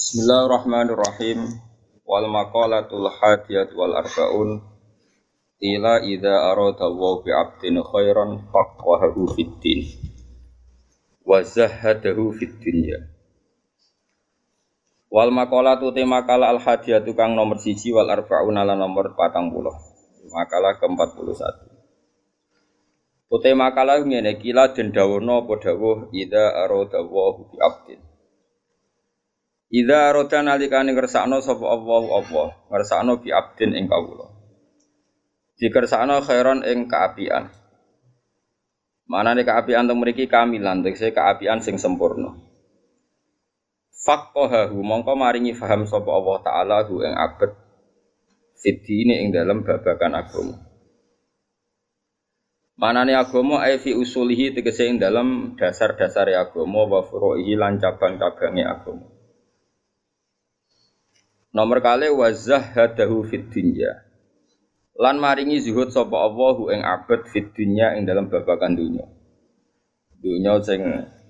Bismillahirrahmanirrahim. Wal maqalatul hadiyat wal arbaun ila idza arada wa bi 'abdin khairan faqahahu fid din wa zahadahu fid dunya. Wal maqalatu tema kala al hadiyat kang nomor siji wal arbaun ala nomor 40. Makalah ke-41. Utai makalah ngene kila den dawono apa dawuh idza arada wa bi 'abdin Ida roda nalikane ngersakno sapa Allah Allah, ngersakno bi abdin ing kawula. Dikersakno khairon ing kaapian. Manane kaapian teng mriki kamilan, tegese kaapian sing sempurna. Faqahahu mongko maringi faham sapa Allah taala hu ing abet ini ing dalam babakan agama. Manane agama ai fi usulihi tegese ing dalam dasar-dasar agama wa furu'ihi lan cabang-cabange agama. Nomor kali wazah hadahu fit dunya. Lan maringi zuhud sapa Allahu ing abad fit dunya ing dalam babakan dunya. Dunya sing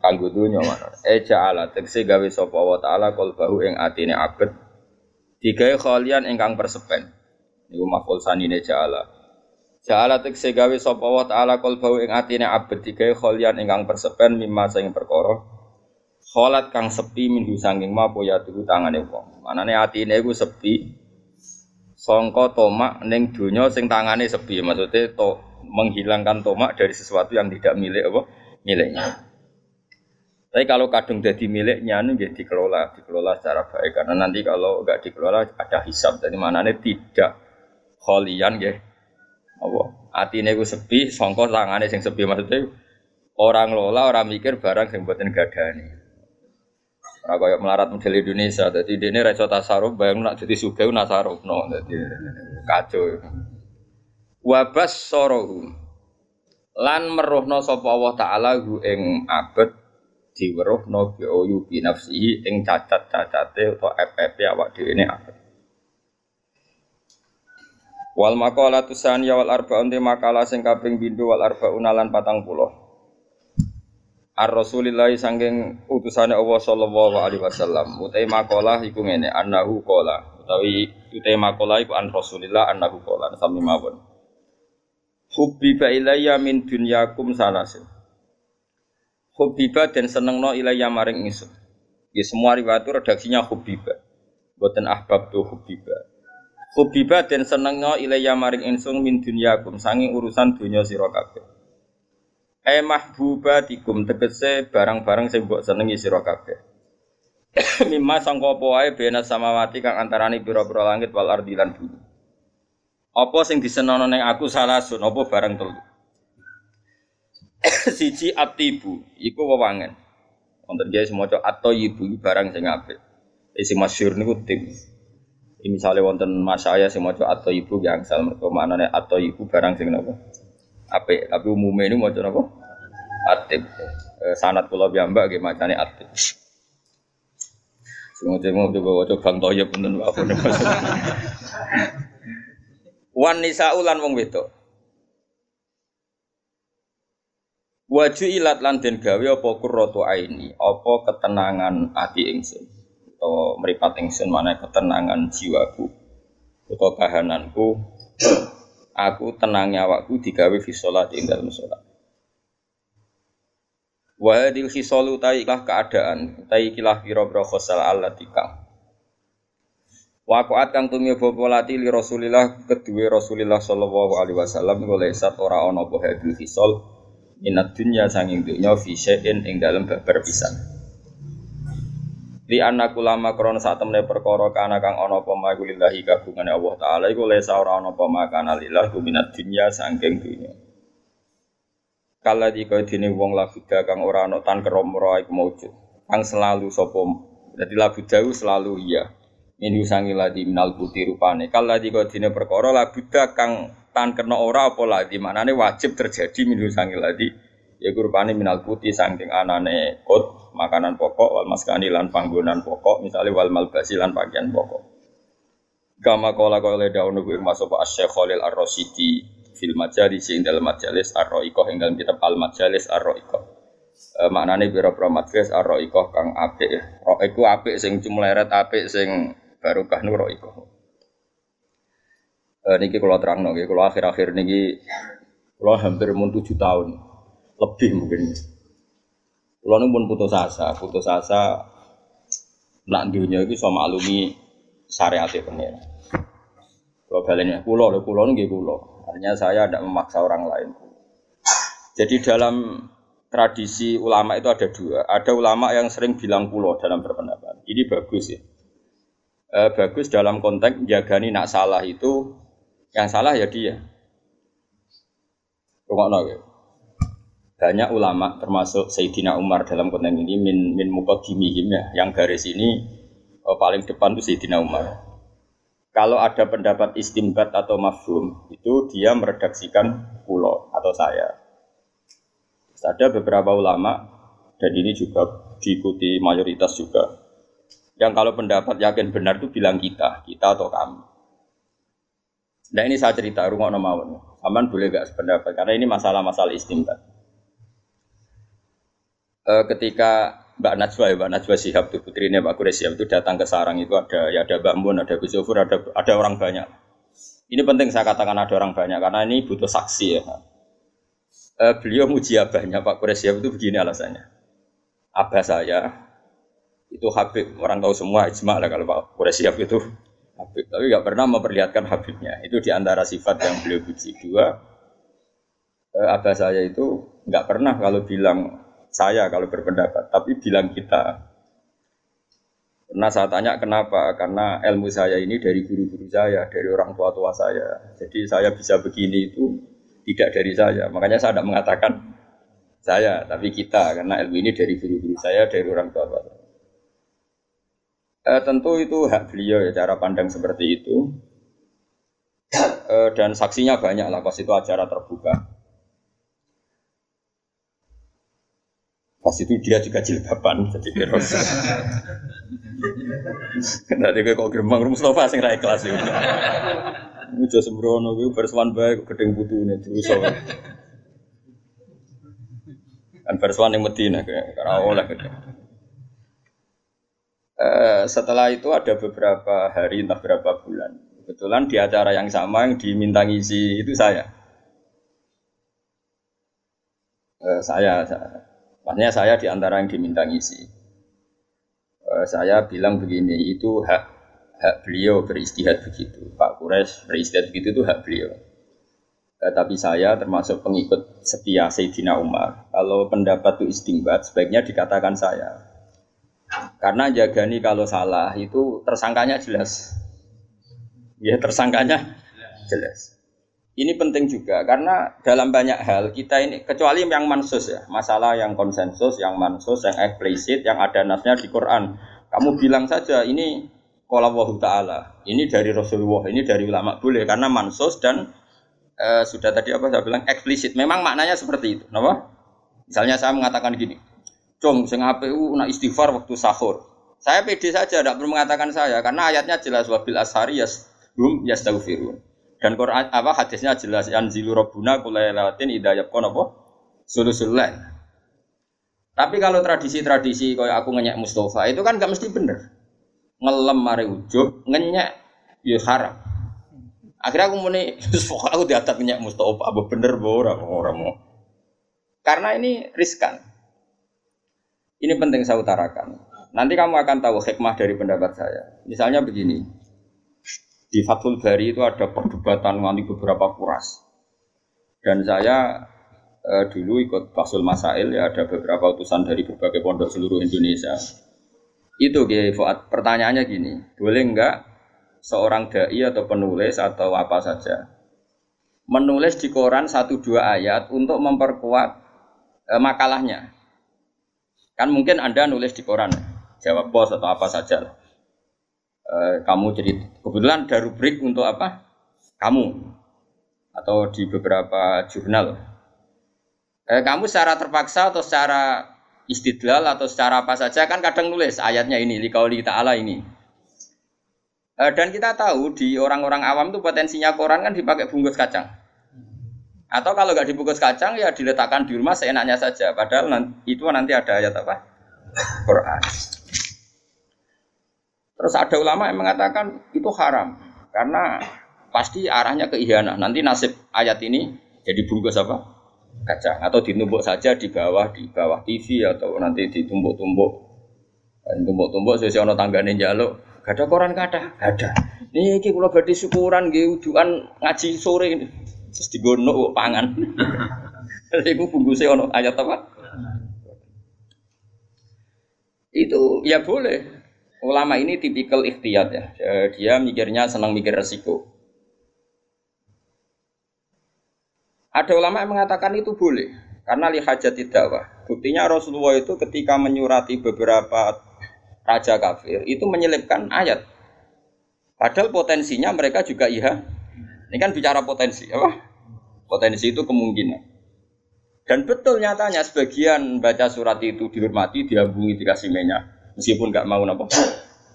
kanggo dunya mana? Eja ala tekse gawe sapa wa taala qalbahu ing atine abad digawe khalian ingkang persepen. Niku maful sanine ja'ala. Ja'ala tekse gawe sapa wa taala qalbahu ing atine abad digawe khalian ingkang persepen mimma sing perkara Kholat kang sepi minhu sanging ma ya tuhu tangane wong. Manane atine iku sepi. Songko tomak ning donya sing tangane sepi. Maksudnya to menghilangkan tomak dari sesuatu yang tidak milik apa? Miliknya. Tapi kalau kadung jadi miliknya ini jadi dikelola, dikelola secara baik. Karena nanti kalau nggak dikelola ada hisap. Jadi mana ini tidak kholian ya. Apa? Atine ku sepi, songko tangane sing sepi maksudnya orang lola, orang mikir barang sing buatin gadani. Ora kaya melarat model Indonesia. Dadi dene ra iso tasarruf bayang nak dadi sugih nasaruf no. Dadi kacau. Wabas sorohu lan meruhno sapa Allah taala hu ing abet diweruhno bi oyu bi ing cacat-cacate utawa FFP awak dhewe ne abet. Wal maqalatu saniyah wal arba'un makalah sing kaping pindho wal arba'un lan 40. Ar Rasulillahi sangking utusannya Allah sallallahu alaihi wasallam. Utai makolah iku ngene, annahu kola. Utawi utai makolah iku an Rasulillah annahu kola. Sami mawon. Hubbiba ilayya min dunyakum salasin. Hubbiba dan senengno ilayya maring ingsun. Ya semua riwayat itu redaksinya hubbiba. Boten ahbab tu hubbiba. Hubbiba dan senengno ilayya maring ingsun min dunyakum sanging urusan dunya sira. E mahbubatikum tegese barang-barang sing mbok senengi sira kabeh. Mimma sangka apa wae bena samawati kang antarane pira-pira langit wal ardi lan bumi. Apa sing disenono ning aku salah sun apa barang telu. Siji atibu iku wewangen. Wonten guys maca atau ibu barang sing apik. Isi masyhur niku tim. Ini misalnya wonten mas saya sing maca atau ibu yang sal mergo manane atau ibu barang sing napa? Ape, tapi umumnya ini mau apa? Atib. Eh, sanat pulau biamba gimana macane atib. Semua cuma juga wajah bang toyib pun apa Wan nisa ulan wong wedok. Waju ilat lan den gawe apa aini, apa ketenangan hati ingsun atau meripat ingsun mana ketenangan jiwaku atau kahananku aku tenangnya awakku digawe fi sholat ing dalam sholat. Wa hadil khisalu taiklah keadaan, taikilah pira-pira khosal allati kang. Wakuat kang tumya bopolati li Rasulillah kedua Rasulillah sallallahu alaihi wasallam oleh sat ora ana apa hadil khisal minat dunya sanging dunya fi syai'in ing dalem babar pisan. Li anna kulama krono saat temne perkara kana kang ana apa ma lillahi kagungane Allah taala iku lesa ora ana apa ma kana lillah minat dunya saking. Kala di kau dini wong labuda kang ora ana tan keromro iku. Kang selalu sapa dadi labuda selalu iya. Ini sangi ladi minal putih rupane. Kala di kau dini perkara labuda kang tan kena ora apa lagi maknane wajib terjadi minu sangi ya rupane minal putih saking anane kot makanan pokok wal maskani lan panggonan pokok misalnya wal malbasi lan pakaian pokok kama kala kala daun nubu ing masuk Syekh Khalil Ar-Rasyidi fil majalis ing dalam majalis Ar-Ra'iqah ing dalam kitab Al Majalis Ar-Ra'iqah E, maknane pira-pira madres ar-raikoh kang apik. Ro iku apik sing cumleret apik sing barokah nu raikoh. E, niki kula terangno nggih, kula akhir-akhir niki kula hampir mun 7 tahun. Lebih mungkin. Kula nu pun putus asa, putus asa nak dunia iki iso maklumi syariat pengen. Kalau balenya kulo, kulo nggih kulo. Artinya saya tidak memaksa orang lain. Jadi dalam tradisi ulama itu ada dua. Ada ulama yang sering bilang pulau dalam berpendapat. Ini bagus ya. E, bagus dalam konteks jagani nak salah itu yang salah ya dia. Rumah ya. Banyak ulama termasuk Sayyidina Umar dalam konteks ini min min mukadimihim ya. Yang garis ini oh, paling depan itu Sayyidina Umar. Kalau ada pendapat istimbat atau mafhum itu dia meredaksikan pulau atau saya ada beberapa ulama dan ini juga diikuti mayoritas juga yang kalau pendapat yakin benar itu bilang kita, kita atau kami. Nah ini saya cerita rumah mawon. Aman boleh gak sependapat karena ini masalah-masalah istimbat. E, ketika Mbak Najwa ya, Mbak Najwa Sihab itu putrinya Mbak Quraisyah itu datang ke sarang itu ada ya ada Mbak Mun, ada Gus Zofur, ada ada orang banyak. Ini penting saya katakan ada orang banyak karena ini butuh saksi ya uh, beliau muji abahnya Pak Quraisy itu begini alasannya. Abah saya itu Habib, orang tahu semua ijma lah kalau Pak Quraisy itu Habib, tapi nggak pernah memperlihatkan Habibnya. Itu di antara sifat yang beliau puji. Dua, uh, abah saya itu nggak pernah kalau bilang saya kalau berpendapat, tapi bilang kita. Pernah saya tanya kenapa? Karena ilmu saya ini dari guru-guru saya, dari orang tua-tua saya. Jadi saya bisa begini itu tidak dari saya. Makanya saya tidak mengatakan saya, tapi kita karena ilmu ini dari guru-guru saya, dari orang tua saya. E, tentu itu hak beliau ya cara pandang seperti itu. E, dan saksinya banyak lah, pas itu acara terbuka. Pas itu dia juga jilbaban, jadi terus. Nanti kok gerbang Mustafa sing ra ikhlas ya. Muja sembrono kuwi berswan bae gedeng putune dosa. Kan berswan yang Medina karena oleh gitu. Uh, setelah itu ada beberapa hari entah berapa bulan. Kebetulan di acara yang sama yang diminta ngisi itu saya. Uh, saya, saya, maksudnya saya di antara yang diminta ngisi. Uh, saya bilang begini, itu hak hak beliau beristihad begitu. Pak Kures beristihad begitu itu hak beliau. Eh, tapi saya termasuk pengikut setia Sayyidina Umar. Kalau pendapat itu istimbat, sebaiknya dikatakan saya. Karena jagani kalau salah itu tersangkanya jelas. Ya tersangkanya jelas. Ini penting juga karena dalam banyak hal kita ini kecuali yang mansus ya, masalah yang konsensus, yang mansus, yang eksplisit, yang ada nasnya di Quran. Kamu bilang saja ini Kala Allah Ta'ala. Ini dari Rasulullah, ini dari ulama boleh karena mansus dan e, sudah tadi apa saya bilang eksplisit. Memang maknanya seperti itu. Kenapa? Misalnya saya mengatakan gini, Cung, sing APU nak istighfar waktu sahur. Saya pede saja, tidak perlu mengatakan saya karena ayatnya jelas wabil ashari yas hum yastaghfirun. Dan Quran apa hadisnya jelas anzilu rabbuna kulailatin idayab kon apa? Sulusul Tapi kalau tradisi-tradisi kayak aku ngenyek Mustafa itu kan gak mesti bener. Ngelem mari ujub ngenyak ya haram. Akhirnya aku muni pokoknya aku diatat ngenyak Mustafa apa bener bo orang orang mau. Karena ini riskan. Ini penting saya utarakan. Nanti kamu akan tahu hikmah dari pendapat saya. Misalnya begini di Fathul Bari itu ada perdebatan nanti beberapa kuras dan saya eh, dulu ikut Fasul Masail ya ada beberapa utusan dari berbagai pondok seluruh Indonesia itu Kiai Fuad, pertanyaannya gini, boleh enggak seorang dai atau penulis atau apa saja menulis di koran satu dua ayat untuk memperkuat e, makalahnya? Kan mungkin Anda nulis di koran, jawab bos atau apa saja. E, kamu jadi kebetulan ada rubrik untuk apa? Kamu atau di beberapa jurnal. E, kamu secara terpaksa atau secara istidlal atau secara apa saja kan kadang nulis ayatnya ini likauli ta'ala ini e, dan kita tahu di orang-orang awam itu potensinya koran kan dipakai bungkus kacang Atau kalau nggak dibungkus kacang ya diletakkan di rumah seenaknya saja. Padahal nanti, itu nanti ada ayat apa? Quran. Terus ada ulama yang mengatakan itu haram karena pasti arahnya ke ihanah. Nanti nasib ayat ini jadi bungkus apa? Kacang atau ditumbuk saja di bawah di bawah TV atau nanti ditumbuk-tumbuk. Tumbuk-tumbuk sesuai ono tanggane jaluk. Gak koran kata, gak ada. Nih kalau berarti syukuran gitu, ngaji sore ini terus digono pangan. Iku bungkusnya ono ayat apa? Itu ya boleh. Ulama ini tipikal ikhtiyat ya. Dia mikirnya senang mikir resiko. Ada ulama yang mengatakan itu boleh karena lihat tidak wah. Buktinya Rasulullah itu ketika menyurati beberapa raja kafir itu menyelipkan ayat. Padahal potensinya mereka juga iya ini kan bicara potensi, apa? Potensi itu kemungkinan. Dan betul nyatanya sebagian baca surat itu dihormati, diambungi, dikasih minyak. Meskipun nggak mau apa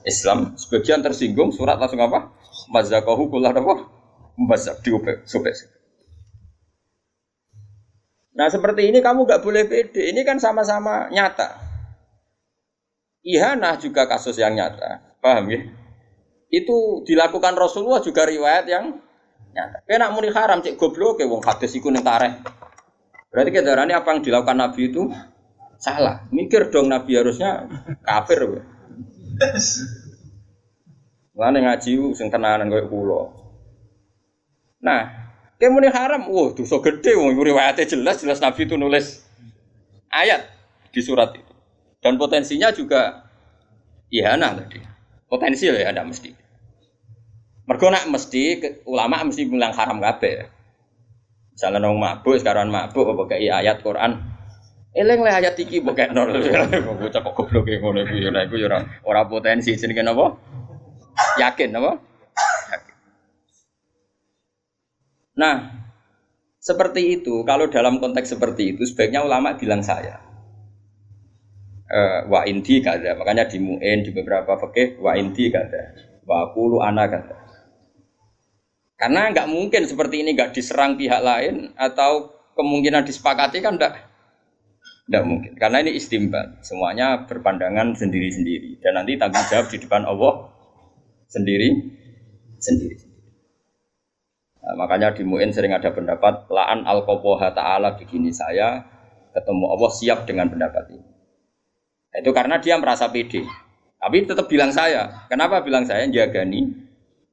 Islam, sebagian tersinggung surat langsung apa? Mazakahu kula apa? Mazak diubek, sobek. Nah seperti ini kamu nggak boleh pede. Ini kan sama-sama nyata. Ihanah juga kasus yang nyata. Paham ya? Itu dilakukan Rasulullah juga riwayat yang nyata. Kena muni haram cek goblok ke wong hadis iku ning tareh. Berarti kedarane apa yang dilakukan Nabi itu salah. Mikir dong Nabi harusnya kafir. Lane ngaji sing tenanan koyo kula. Nah, kayak haram, wah dosa gede wong riwayatnya jelas jelas Nabi itu nulis ayat di surat itu. Dan potensinya juga ihanah tadi. Potensi ya ada mesti. Mergo nak mesti ulama mesti bilang haram kabeh. Misalnya nong mabuk sekarang mabuk apa kayak ayat Quran. Eleng lah ayat iki mbok kekno. Bocah kok goblok ngono iku ya iku ya ora potensi jenenge napa? Yakin napa? Nah, seperti itu, kalau dalam konteks seperti itu, sebaiknya ulama bilang saya. Uh, wa inti kada, makanya di mu'in di beberapa fakih wa inti kada, wa kulu anak kada. Karena nggak mungkin seperti ini nggak diserang pihak lain atau kemungkinan disepakati kan enggak enggak mungkin. Karena ini istimbat, semuanya berpandangan sendiri-sendiri dan nanti tanggung jawab di depan Allah sendiri sendiri. Nah, makanya di Mu'in sering ada pendapat laan al ta'ala begini saya ketemu Allah siap dengan pendapat ini. Nah, itu karena dia merasa pede. Tapi tetap bilang saya. Kenapa bilang saya? Jagani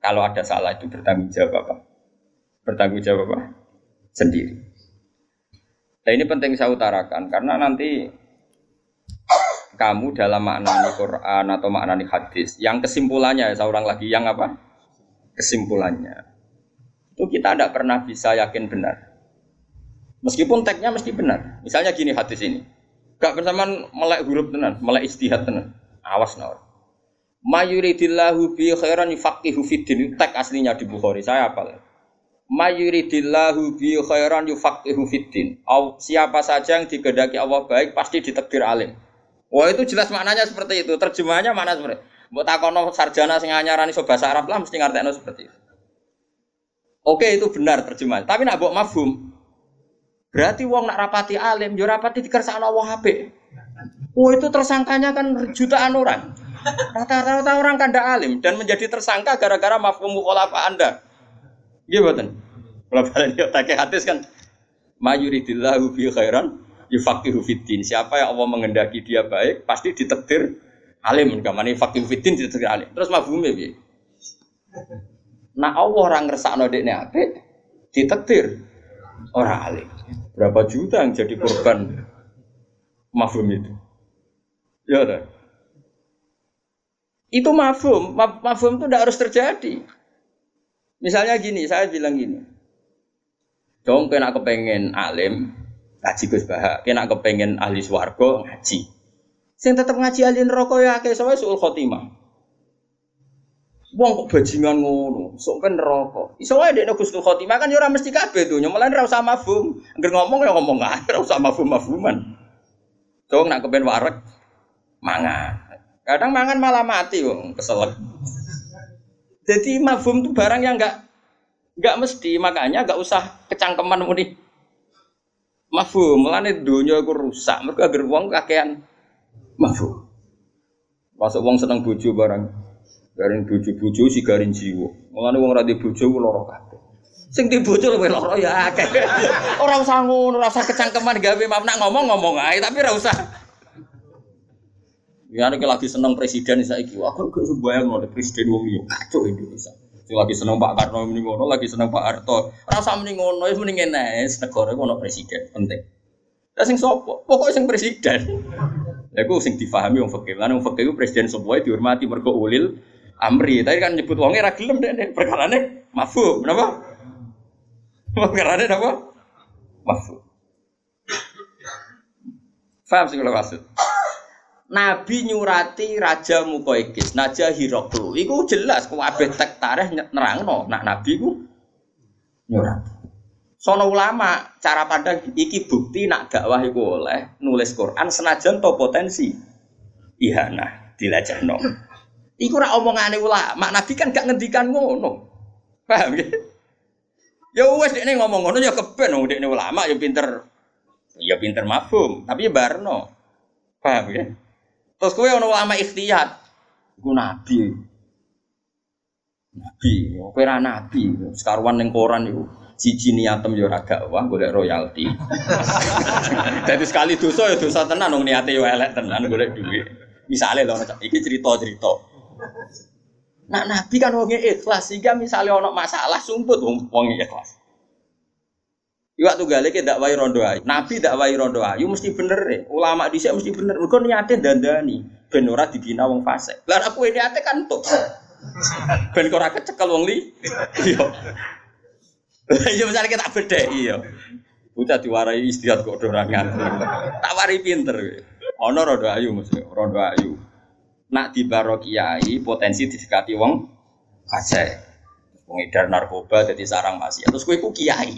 kalau ada salah itu bertanggung jawab apa? Bertanggung jawab apa? Sendiri. Nah ini penting saya utarakan karena nanti kamu dalam makna Quran atau makna hadis yang kesimpulannya saya ulang lagi yang apa? Kesimpulannya itu kita tidak pernah bisa yakin benar. Meskipun teksnya mesti benar. Misalnya gini hadis ini. Gak bersamaan melek huruf tenan, melek istihad tenan. Awas nawar. Mayuridillahu bi khairan yufaqihu fiddin. Tek aslinya di Bukhari. Saya apa? Mayuridillahu bi khairan yufaqihu fiddin. Siapa saja yang digedaki Allah baik pasti ditekdir alim. Wah itu jelas maknanya seperti itu. Terjemahnya mana seperti Buat takono sarjana sing anyarani so bahasa Arab lah mesti ngerti seperti itu. Oke itu benar terjemah. Tapi nak buat mafhum. Berarti wong nak rapati alim, yo rapati dikersakno Allah HP. Wah itu tersangkanya kan jutaan orang. Rata-rata orang kanda alim dan menjadi tersangka gara-gara mafhum mukhalafa Anda. Gimana? Kalau kalian yuk tak hadis kan mayuridillahu bi khairan yufaqihu fiddin. Siapa yang Allah mengendaki dia baik, pasti ditetir alim. Kamane faqihu fiddin ditetir alim. Terus mafhumnya piye? Nah Allah orang ngersakno dekne apik, ditetir orang alim. Berapa juta yang jadi korban mafhum itu? Ya udah. Itu mafhum, mafhum itu tidak harus terjadi. Misalnya gini, saya bilang gini. Dong kena kepengen alim, ngaji Gus Baha. Kena kepengen ahli swargo, ngaji. Sing tetap ngaji ahli neraka ya akeh soalnya suul khotimah. Wong kok bajingan ngono, sok ben neraka. Iso wae dekne Gusnul Khotimah kan ya mesti kabeh to, nyamalan ora usah mafhum. Angger ngomong ya ngomong ae, ora usah mafhum-mafhuman. Dong nak kepen warek mangan. Kadang mangan malah mati wong keselak. Jadi mafhum itu barang yang enggak enggak mesti, makanya enggak usah kecangkeman muni Mafhum, melane donya iku rusak. Mergo agar wong kakean mafhum. Masuk wong seneng bojo barang. Garing bojo-bojo si garing jiwa. Mulane wong ra di bojo ku lara. Sing di bojo luwih lara ya akeh. Ora usah ngono, ora usah kecangkeman gawe mam nak ngomong-ngomong ae tapi ora usah. Ya nek lagi seneng presiden saiki, aku gak bayang ngono presiden wong liya. Kacau Indonesia. Sing lagi seneng Pak Karno muni ngono, lagi seneng Pak Harto. Ora usah muni ngono, wis mending ngene, negara iku ono presiden, penting. Lah sing sapa? Pokoke sing presiden. Lah iku sing difahami wong fikih. Lan wong fikih presiden sebuah dihormati mergo ulil amri. Tadi kan nyebut wonge ra gelem dek perkarane mafhum. Napa? Perkarane napa? Mafhum. Faham sih kalau maksud? Nabi nyurati Raja Mukoikis, Naja Hiroklu. Iku jelas kabeh tek tareh nerangno. Nak Nabi ku nyurati. Sono ulama cara pandang iki bukti nak dakwah iku oleh nulis Quran senajan to potensi ihana dilajahno. Iku ora omongane ulama, Nabi kan gak ngendikan ngono. Paham ya? Ya wes dekne ngomong ngono ya keben wong dekne ulama ya pinter ya pinter mafhum, tapi ya barno. Paham ya? Terus kowe ono ulama ikhtiyat. Iku nabi. Nabi, kowe ora nabi, sekaruan ning koran iku. Siji niatem yo ora dakwah golek royalti. Dadi sekali dosa ya dosa tenan wong niate yo elek tenan golek duit. Misale lho iki cerita-cerita. Nak nabi kan wong ikhlas sehingga misalnya ono masalah sumput wong wong ikhlas. Iwak tuh gale ke dakwai rondo ayu. Nabi dakwai rondo ayu mesti bener ya. Ulama di mesti bener. Mereka niatnya dandani. Ben ora dibina wong fasik. Lah aku niatnya kan tuh. Ben ora kecekel wong li. Iya. Iya misalnya kita beda iya. Bocah diwarai istirahat kok dorangan. Tak wari pinter. Ono rondo ayu mesti rondo ayu. Nak di kiai potensi didekati wong fasik. Pengedar narkoba jadi sarang masih. Terus kue ku kiai.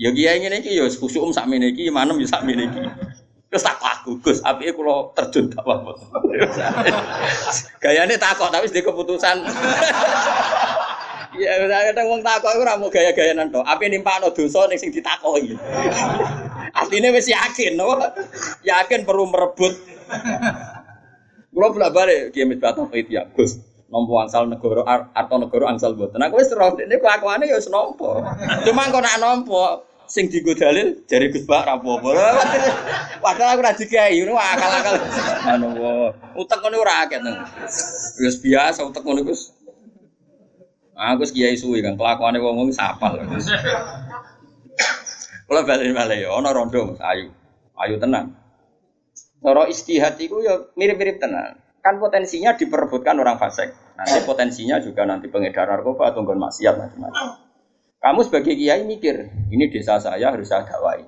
Ya kiai ngene iki ya kusuk sak mene iki, manem ya sak mene iki. Terus tak aku, Gus, apike kula terjun tak apa. Gayane takok tapi sedek keputusan. Ya kadang wong takok iku ora mau gaya-gayanan to. Ape nimpakno dosa ning sing ditakoki. Artinya wis yakin, no? yakin perlu merebut. Kulo bolak balik kiai misbah tauhid ya, Gus. Nompo angsal negara atau negara angsal boten. Aku wis roh ini kelakuane ya wis nompo. Cuma kok nak nompo sing digo dalil jari Gus Bak ra apa Padahal aku ra dikai, ngono akal-akal. Anu utek ngono akeh nang. Wis biasa utek ngono Gus. Aku kiai suwi kan kelakuane wong-wong sapal. Kula balik-balik ya ana rondo ayu. Ayu tenang. Cara istihad itu ya mirip-mirip tenan. Kan potensinya diperebutkan orang fasik. Nanti potensinya juga nanti pengedar narkoba atau maksiat macam-macam. Kamu sebagai kiai mikir, ini desa saya harus saya dakwai.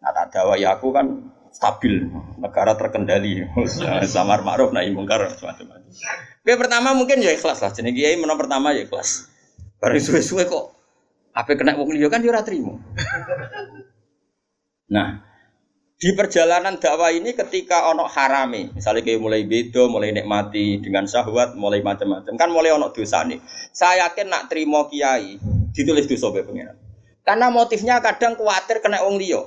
Nah, tak dakwai aku kan stabil, negara terkendali, samar ma'ruf nahi mungkar macam-macam. Oke, pertama mungkin ya ikhlas lah. Jadi kiai menang pertama ya ikhlas. Baru suwe-suwe kok apa kena wong liya kan yo ora Nah, di perjalanan dakwah ini ketika ono harame, misalnya kayak mulai bedo, mulai nikmati dengan syahwat, mulai macam-macam, kan mulai ono dosa nih. Saya yakin nak terima kiai, ditulis dosa be pengiran. Karena motifnya kadang khawatir kena wong liya.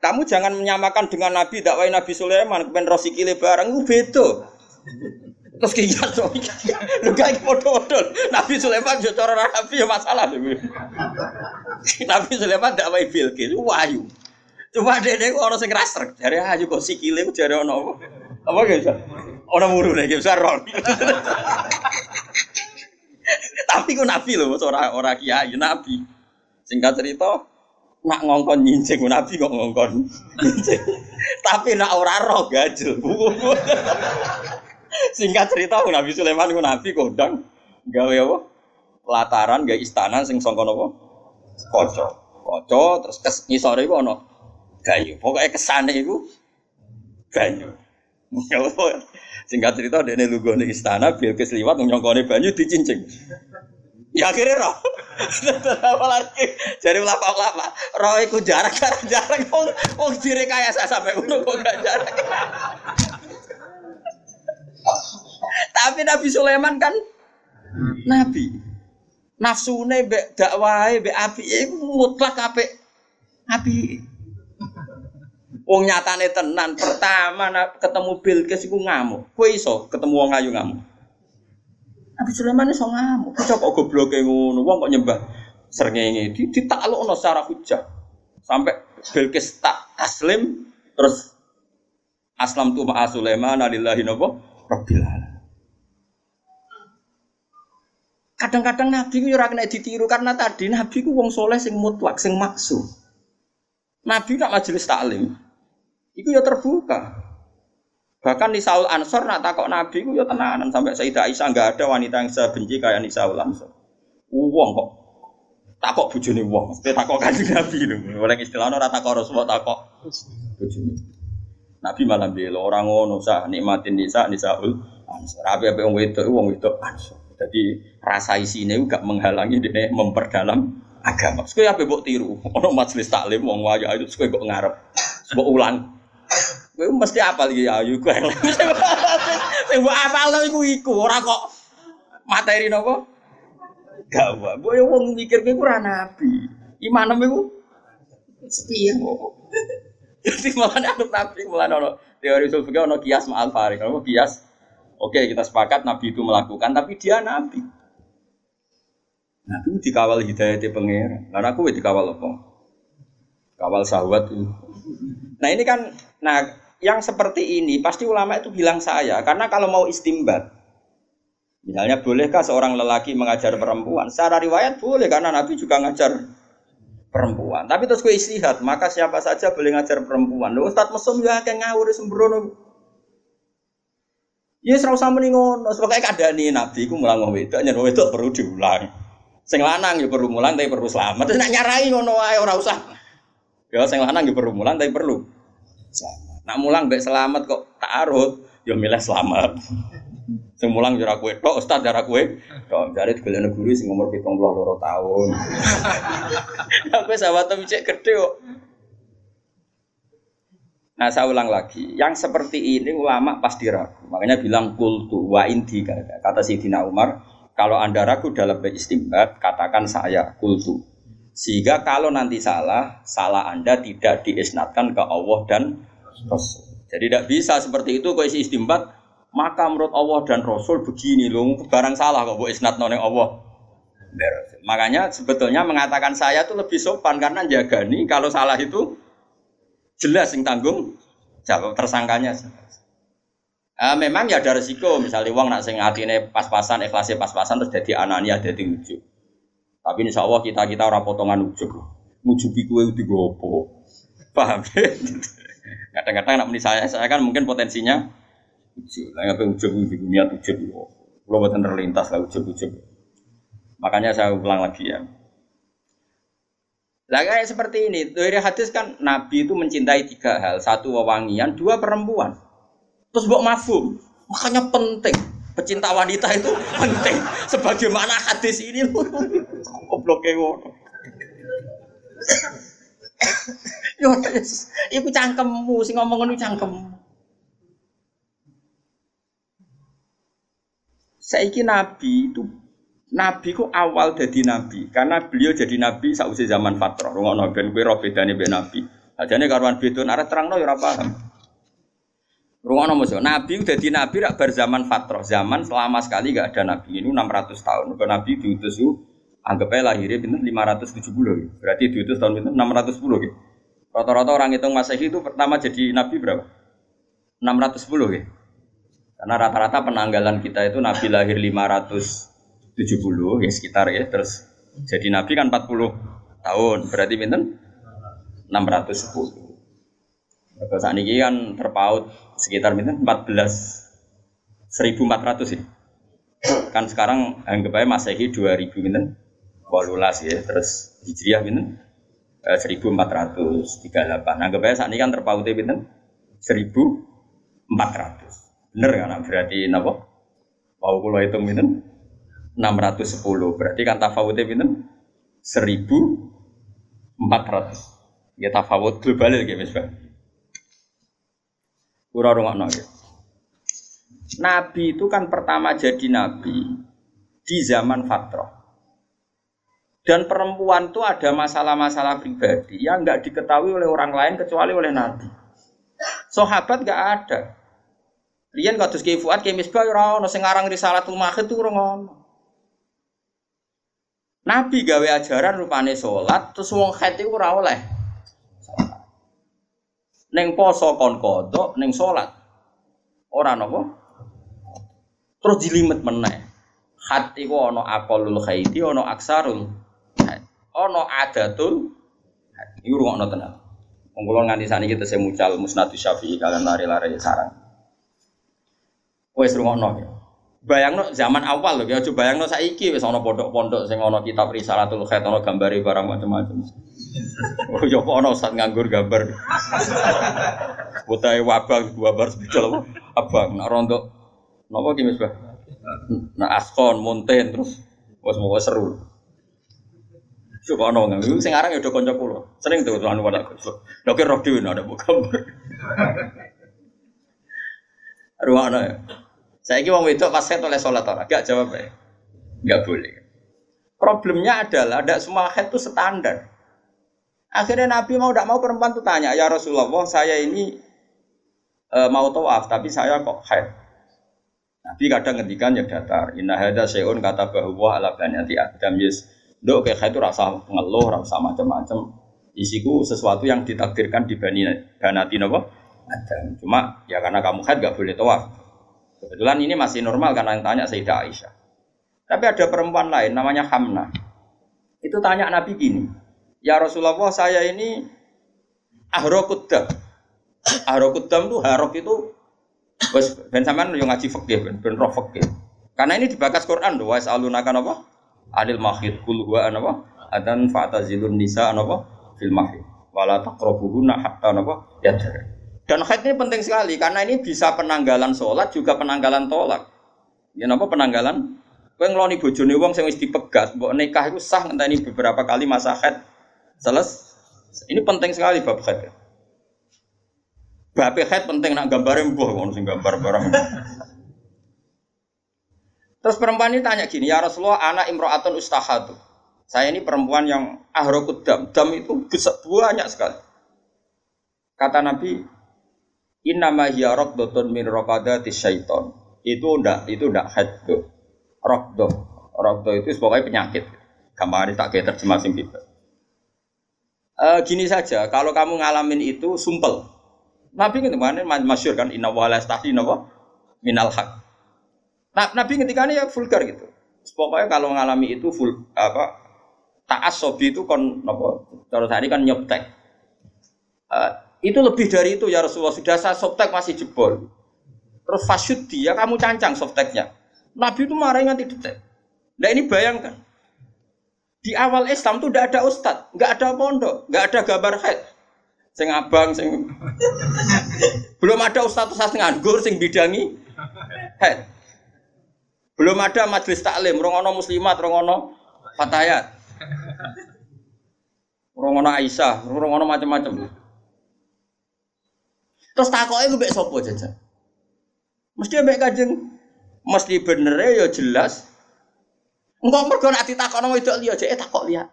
Kamu jangan menyamakan dengan Nabi dakwah Nabi Sulaiman kepen rosikile barang itu beda. Terus kiai so, lu gak foto-foto. Nabi Sulaiman yo cara Nabi masalah. Nabi Sulaiman dakwah Bilqis, wahyu. Cuma dia dia orang sing raster, dari aja kok sikile ku jare ono apa gitu. Orang muru nih gitu ron. Tapi ku nabi loh, orang orang kiai nabi. Singkat cerita, nak ngongkon nyincing nabi kok ngongkon nyincing. Tapi nak ora roh gajel. Singkat cerita Nabi Sulaiman ku nabi kodang gawe apa? Lataran gawe istana sing sangka napa? Kaca. Kaca terus kes ngisore iku ana banyu. Pokoknya ke sana itu banyu. Singkat cerita dia nih lugu istana, Bilqis liwat nyongkone banyu dicincing. Ya akhirnya roh. Apa lagi? Jadi ulama ulama, roh itu jarak jarak jarak. Wong wong kaya saya sampai uno kok gak jarak. Tapi Nabi Sulaiman kan nabi. Nafsune be dakwahe be api itu mutlak apik. Api Wong nyatane tenan pertama ketemu Bilqis iku ngamuk. Kowe iso ketemu wong ayu ngamuk. Nabi Sulaiman iso ngamuk. Kok kok gobloke ngono. Wong kok nyembah srengenge di ditaklukno secara hujah. Sampai Bilqis tak taslim terus aslam tu ma'a Sulaiman alillahi napa rabbil Kadang-kadang Nabi ku ora kena ditiru karena tadi Nabi ku wong soleh sing mutlak, sing maksum. Nabi nak majelis taklim, itu ya terbuka. Bahkan di Saul Ansor nak takok Nabi ku ya tenanan sampai Sayyidah Aisyah nggak ada wanita yang sebenci kayak Saul Ansor. Uang kok takok bujuni uang, mesti takok kan Nabi itu. Oleh istilahnya ora takok Rasulullah takok bujuni. Nabi malah bilang orang ngono sah nikmatin nisa nisaul ansor. Apa apa wong wedok wong wedok ansor. Jadi rasa isine gak menghalangi dia memperdalam agama. Sekali apa buat tiru? Ono majelis taklim wong wajah itu sekali kok ngarep, sebab ulang. Gue mesti apa lagi ayu gue. Sing mbok apal to iku iku ora kok materi nopo? Gak wae. Gue wong mikir gue ora nabi. Imanem iku sepiye Jadi malah ada nabi malah ono teori sulfika ono kias ma'al farik. Ono kias Oke, kita sepakat Nabi itu melakukan, tapi dia Nabi. Nabi dikawal hidayah di pengira. Karena aku dikawal apa? Kawal sahabat itu. Nah ini kan, nah yang seperti ini pasti ulama itu bilang saya karena kalau mau istimbat misalnya bolehkah seorang lelaki mengajar perempuan secara riwayat boleh karena Nabi juga ngajar perempuan tapi terus gue istihad maka siapa saja boleh ngajar perempuan lo Ustadz mesum ya kayak ngawur sembrono Ya serau sama nih ngono, sebabnya nih nabi ku mulang wong wedok, nyen wedok perlu diulang. Sing lanang ya perlu mulang tapi perlu selamat. Terus nak nyarai ngono wae ora usah. Ya sing lanang ya perlu mulang tapi perlu selamat. Nak mulang mbek selamat kok ta'arud, ya milih selamat. Sing mulang jara kowe tok, ustaz jara kowe tok. Jare digolekne guru sing umur 72 tahun. Aku sahabat cek gede kok. Nah saya ulang lagi, yang seperti ini ulama pasti ragu. Makanya bilang kultu wa inti kata Sidina Umar, kalau anda ragu dalam beristimbat, katakan saya kultu. Sehingga kalau nanti salah, salah anda tidak diisnatkan ke Allah dan Rasul. Jadi tidak bisa seperti itu kalau isi istimbat maka menurut Allah dan Rasul begini loh barang salah kok bu isnat noneng Allah. Makanya sebetulnya mengatakan saya itu lebih sopan karena jaga nih kalau salah itu jelas yang tanggung jawab tersangkanya. Uh, memang ya ada resiko misalnya uang nak sing pas-pasan ikhlasnya pas-pasan terus jadi anania jadi ujuk. Tapi insya Allah kita kita orang potongan ujuk. Ngujubi kue udah gopo. Paham? Kadang-kadang nak saya, saya kan mungkin potensinya ujuk. Lah ngapain ujuk di dunia ujuk. Kalau buatan terlintas lah ujuk-ujuk. Makanya saya ulang lagi ya. Lah kayak seperti ini, dari hadis kan Nabi itu mencintai tiga hal, satu wewangian, dua perempuan. Terus buat mafum, makanya penting. Pecinta wanita itu penting. Sebagaimana hadis ini, goblok ngono. Yo, iku cangkemmu sing ngomong ngono cangkemmu. Saiki nabi itu Nabi ku awal jadi nabi karena beliau jadi nabi sausi zaman fatrah. Rungono ben kowe roh bedane mbek nabi. Ajane karuan beda arep terangno ya ora paham. Rungono musuh. Nabi jadi nabi rak bar zaman fatrah. Zaman selama sekali gak ada nabi. Ini 600 tahun. Nabi diutus itu anggap aja lahirnya pinter 570 Berarti diutus tahun pinter 610 gitu. Rata-rata orang hitung Masehi itu pertama jadi nabi berapa? 610 ya. Karena rata-rata penanggalan kita itu nabi lahir 570 ya sekitar ya. Terus jadi nabi kan 40 tahun. Berarti pinten? 610. Kalau saat ini kan terpaut sekitar pinten 14 1400 ya. Kan sekarang anggap aja Masehi 2000 pinten? 18 ya. Terus Hijriah pinten? 1438. Anggap aja saat ini kan terpautnya pinten 1400. Bener kan? Berarti napa? Mau kula hitung pinten 610. Berarti kan tafawutnya pinten 1400. Ya tafawut global ya Bang. Ora rungokno ya. Nabi itu kan pertama jadi nabi di zaman fatrah. Dan perempuan itu ada masalah-masalah pribadi yang nggak diketahui oleh orang lain kecuali oleh Nabi. Sahabat gak ada. Rian kados Ki Fuad Ki Misbah ora ono sing aran Risalatul Mahid tuh ora ono. Nabi gawe ajaran rupane salat terus wong haid iku ora oleh. Neng poso kon kodok, neng salat. Ora napa? Terus jilimet meneh. Haid iku ana aqallul haidi, ana aksarul Ana adatul haid. Iku rungokno tenan. Wong kula saniki kita semucal musnadus syafi'i kalian lari-lari sarang. Wes rungokno ya. Bayangno zaman awal loh, ya coba bayangno saiki wis ana pondok-pondok sing ana kitab Risalatul Khair ana gambare barang macam-macam. Oh ya ana ustaz nganggur gambar. Putahe wabang wabang sepeda apa? Abang nak rontok napa ki Nak askon, monten terus wis mau seru. Coba ana nganggur sing aran ya udah kanca kula. Sering tuh anu pada. Lha ki roh dhewe ada gambar. Ruwana ya. Saya kira wong wedok pas oleh sholat orang, gak jawab ya, gak boleh. Problemnya adalah tidak semua head itu standar. Akhirnya Nabi mau tidak mau perempuan itu tanya, ya Rasulullah, saya ini e, mau tawaf, tapi saya kok head. Nabi kadang ngendikan ya datar. Inna hada seun kata bahwa ala banyati adam yes. Dok kayak itu rasa ngeluh, rasa macam-macam. Isiku sesuatu yang ditakdirkan di bani banati nopo Adam. Cuma ya karena kamu head gak boleh tawaf. Kebetulan ini masih normal karena yang tanya Sayyidah Aisyah. Tapi ada perempuan lain namanya Hamna. Itu tanya Nabi gini, Ya Rasulullah saya ini ahrokudam. Ahrokudam itu harok itu Bos ben sampean yo ngaji fikih ben ben. Karena ini dibakas Quran doa alunaka apa? Adil mahid kul huwa apa? Adan fa'tazilun nisa apa? Fil mahid. Wala taqrabuhunna hatta apa? Yadhar. Dan haid ini penting sekali karena ini bisa penanggalan sholat juga penanggalan tolak. Ya apa penanggalan? Kowe ngeloni bojone wong sing wis dipegat, mbok nikah itu sah ngenteni beberapa kali masa haid. Seles. Ini penting sekali bab haid. Bab haid penting nak gambare mbuh ngono sing gambar barang. Terus perempuan ini tanya gini, ya Rasulullah, anak imro'atun ustahatu. Saya ini perempuan yang ahrokut dam. Dam itu besar, banyak sekali. Kata Nabi, Innama hiya raqdatun min raqadati syaiton. Itu ndak itu ndak haddo. Raqdah. Raqdah itu sebagai penyakit. Kamari tak kayak terjemah sing. Uh, gini saja, kalau kamu ngalamin itu sumpel. Nabi kemarin masyur kan inna wa la napa minal haq. Nah, Nabi ketika ini ya vulgar gitu. Pokoknya kalau ngalami itu full apa ta'assobi itu kon napa cara tadi kan nyoptek. Uh, itu lebih dari itu ya Rasulullah. Sudah saya softtek masih jebol. Terus fasyud dia, kamu cancang softteknya. Nabi itu marah nganti detek. Nah ini bayangkan. Di awal Islam tuh tidak ada ustad, nggak ada pondok, nggak ada gambar head. Sing abang, sing belum ada ustad ustad nganggur, sing bidangi head. Belum ada majelis taklim, rongono muslimat, rongono fatayat, rongono Aisyah, rongono macam-macam. Terus takoknya gue mbek sapa jajan? Mesti mbek kajeng mesti bener ya jelas. Enggak mergo nak ditakokno wedok liya aja eh takok liya.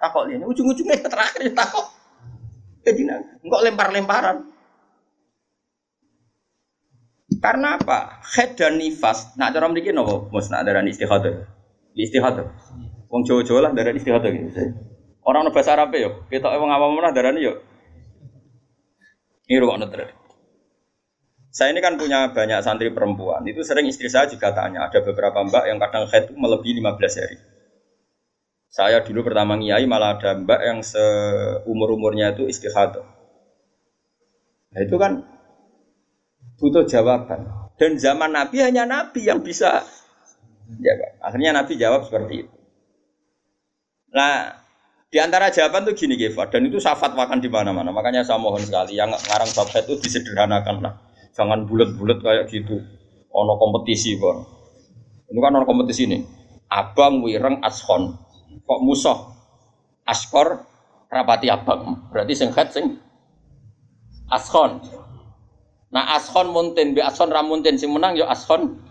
Takok liya. Ujung-ujungnya terakhir takok. Jadi enggak lempar-lemparan. Karena apa? Head dan nifas. Nak cara mriki napa? Mus nak darani istihadah. Istihadah. Wong Jawa-Jawa lah darani istihadah gitu. Orang bahasa Arab ya, kita wong awam mana darani yo ini ruang terus. Saya ini kan punya banyak santri perempuan. Itu sering istri saya juga tanya. Ada beberapa mbak yang kadang head itu melebihi 15 hari. Saya dulu pertama ngiai malah ada mbak yang seumur-umurnya itu istihadah. Nah itu kan butuh jawaban. Dan zaman Nabi hanya Nabi yang bisa jawab. Akhirnya Nabi jawab seperti itu. Nah, di antara jawaban tuh gini Gefa, dan itu saya fatwakan di mana-mana. Makanya saya mohon sekali yang ngarang bab itu disederhanakan lah. Jangan bulat-bulat kayak gitu. Ono kompetisi, Bang. Ini kan ono kompetisi ini. Abang wireng ashon. Kok musuh? Askor rapati abang. Berarti sing sing ashon. Nah ashon muntin, bi ashon ramuntin sing menang yo ashon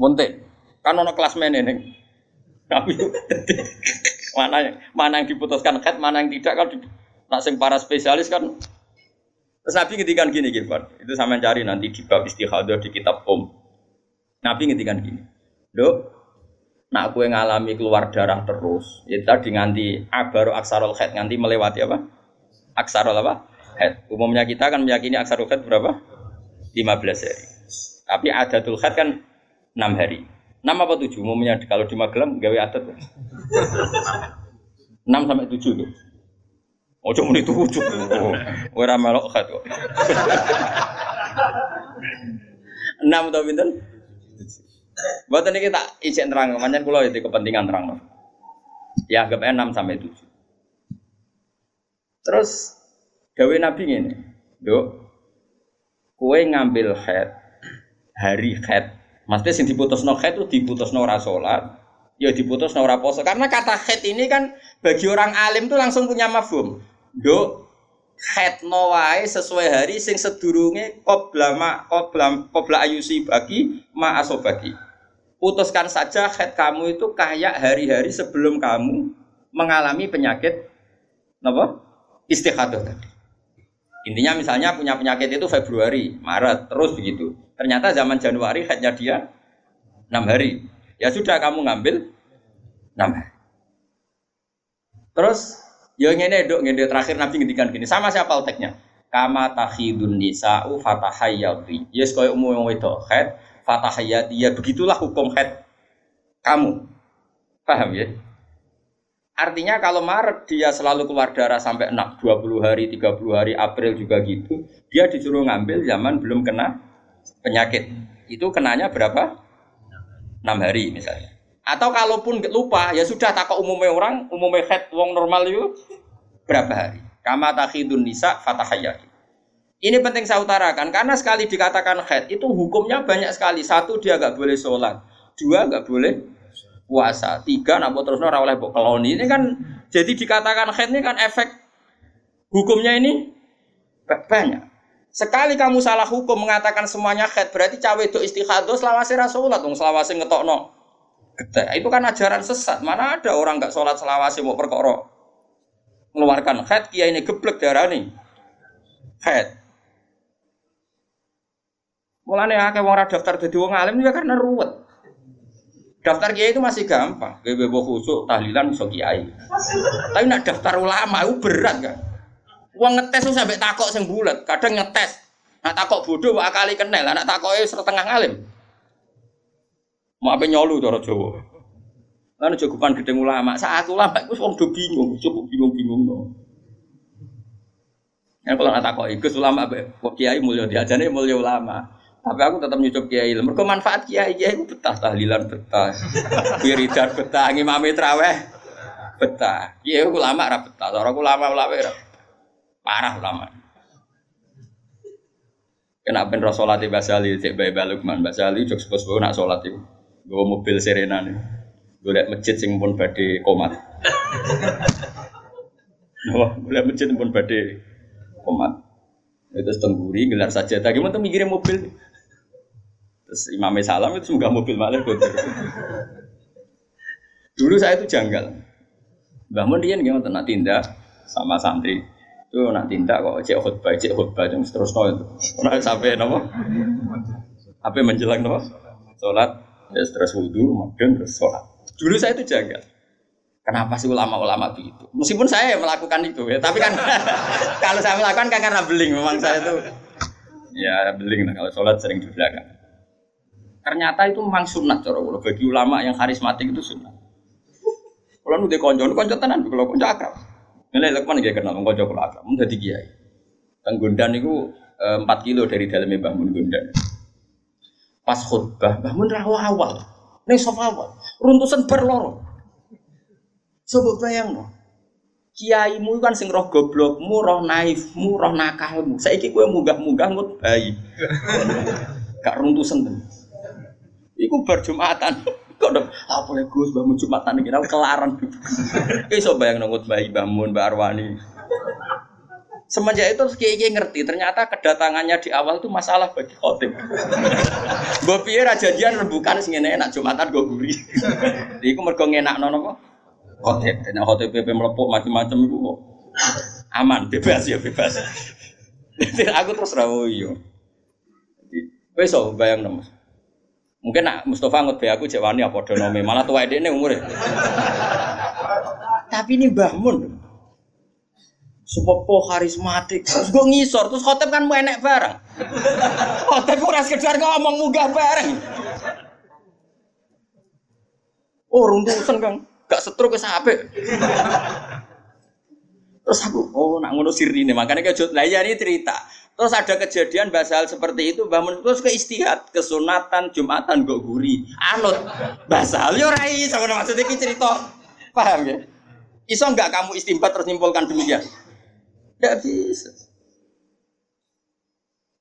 muntin. Kan ono kelas meneneng. Tapi mana yang mana yang diputuskan head, mana yang tidak kan nak sing para spesialis kan Terus Nabi ngedikan gini Gilbert, itu sama cari nanti di bab istihadah di kitab Om. Nabi ngedikan gini, dok, nak kue ngalami keluar darah terus, ya tadi nganti abaru aksarul head nganti melewati apa? Aksarul apa? Head. Umumnya kita kan meyakini aksarul head berapa? 15 hari. Tapi adatul head kan 6 hari. 6 apa 7? Umumnya kalau di Magelang gawe adat. 6 sampai 7 tuh. Oh, cuma itu tujuh. Ora melok head kok. 6 atau pinten? Buat ini kita izin terang, macam kulo itu kepentingan terang. Ya anggap 6 sampai 7. Terus gawe Nabi ini, Dok, kue ngambil head hari head. Maksudnya diputus no head itu diputus no rasolat, ya diputus no raposo. Karena kata head ini kan bagi orang alim tuh langsung punya mafhum. Dok, head no wae sesuai hari sing sedurunge qobla ma qobla qobla ayusi bagi ma asobagi putuskan saja head kamu itu kayak hari-hari sebelum kamu mengalami penyakit apa? Istihadah tadi. Intinya misalnya punya penyakit itu Februari, Maret, terus begitu. Ternyata zaman Januari headnya dia 6 hari. Ya sudah kamu ngambil 6 hari. Terus ya ngene dok ngene terakhir Nabi ngendikan gini, sama siapa alteknya? Kama takhidun nisa'u fatahayyati. Yes koyo umum wedok head fatahiyat ya begitulah hukum head kamu paham ya artinya kalau Maret dia selalu keluar darah sampai 6, 20 hari 30 hari April juga gitu dia disuruh ngambil zaman belum kena penyakit. Itu kenanya berapa? 6 hari misalnya. Atau kalaupun lupa ya sudah tak umumnya orang umumnya head wong normal itu berapa hari? Kama takhidun nisa fatahayat ini penting saya utarakan karena sekali dikatakan head itu hukumnya banyak sekali. Satu dia nggak boleh sholat, dua nggak boleh puasa, tiga nak terus nora oleh keloni. Ini kan jadi dikatakan head ini kan efek hukumnya ini banyak. Sekali kamu salah hukum mengatakan semuanya head berarti cawe itu istihadah selawase rasulat dong selawase ngetokno. Itu kan ajaran sesat. Mana ada orang nggak sholat selawase mau perkara mengeluarkan head kiai ini geblek darah nih head Mulane akeh wong daftar dadi wong alim ya karena ruwet. Daftar kiai itu masih gampang, gue bebo khusuk tahlilan iso kiai. Tapi nak daftar ulama itu berat kan. Wong ngetes tuh sampai takok sing bulat, kadang ngetes. Nak takok bodoh kok akali kenal, nak takoke setengah alim. Mau apa nyolu cara Jawa. Lan cukupan gedeng ulama, saat ulama iku wong do bingung, cukup bingung-bingung no. Ya kalau nak takok iku ulama kok kiai mulya diajane mulya ulama. Tapi aku tetap nyucup kiai ilmu. Mereka manfaat kiai kiai itu betah tahlilan betah, wiridan betah, ngimami traweh betah. Kiai aku lama rap betah, orang aku lama ulama rap parah lama. Kena ben sholat di Basali, cek bayi balukman Basali, cek sepuluh sepuluh nak sholat itu. Gue mobil serena nih, gue liat masjid sing pun badai komat. Wah, gue liat masjid pun badai komat. Itu tengguri, gelar saja. Tadi mau tuh mikirin mobil. Terus Imam Salam itu semoga mobil malah kotor. Dulu saya itu janggal. Bangun dia nggak mau tindak sama santri. Itu nak tindak kok cek khutbah, cek khutbah terus nol itu. Nak sampai nopo? Apa menjelang nopo? Sholat, ya terus wudhu, kemudian terus sholat. Dulu saya itu janggal. Kenapa sih ulama-ulama begitu? Meskipun saya melakukan itu ya, tapi kan kalau saya melakukan kan karena beling. Memang saya itu ya beling lah kalau sholat sering di belakang. Ternyata itu memang sunnah cara kalau bagi ulama yang karismatik itu sunnah. Kalau nu konco, nu konco tenan, kalau konco akrab. Nilai lekman gak kenal, konco kalau akrab, mau jadi kiai. Dan Gondan itu eh, kilo dari dalamnya bangun Gondan. Pas khutbah, bangun rawa awal, neng sofa awal, runtusan berlorong. Coba bayang no. Kiaimu kan sing roh goblokmu, roh naifmu, roh nakalmu. Saiki kowe munggah-munggah ngut bayi. Gak runtusan tuh. Iku berjumatan. Kok dong, apa boleh Gus bangun Jumatan iki kelaran. Iso bayang nongut bayi bangun Mbak Arwani. Semenjak itu kiai ngerti ternyata kedatangannya di awal itu masalah bagi khotib. Piye ra jadian rembukan sing enak Jumatan go guri. Iku mergo ngenakno napa? Khotib. Nek khotib PP melepuk macam-macam kok aman, bebas ya bebas. aku terus rawo yo. So bayang nemu. Mungkin nak Mustafa ngut aku cek wani apa donome malah tua ini umurnya. Tapi ini Mbah Mun. Sepopo karismatik. Terus gue ngisor, terus khotib kan enek bareng. Khotib ora sekedar ngomong munggah bareng. Oh, runtusan Kang. Gak setruk ke apik. Terus aku, oh nak ngono sirine, makanya kejut. Lah iya ini cerita. Terus ada kejadian basal seperti itu, bangun terus ke istihad, kesunatan, jumatan, gak guri, anut. Basal yo rai, sama maksudnya ini cerita. Paham ya? Iso enggak kamu istimbat terus nyimpulkan demikian? Tidak bisa.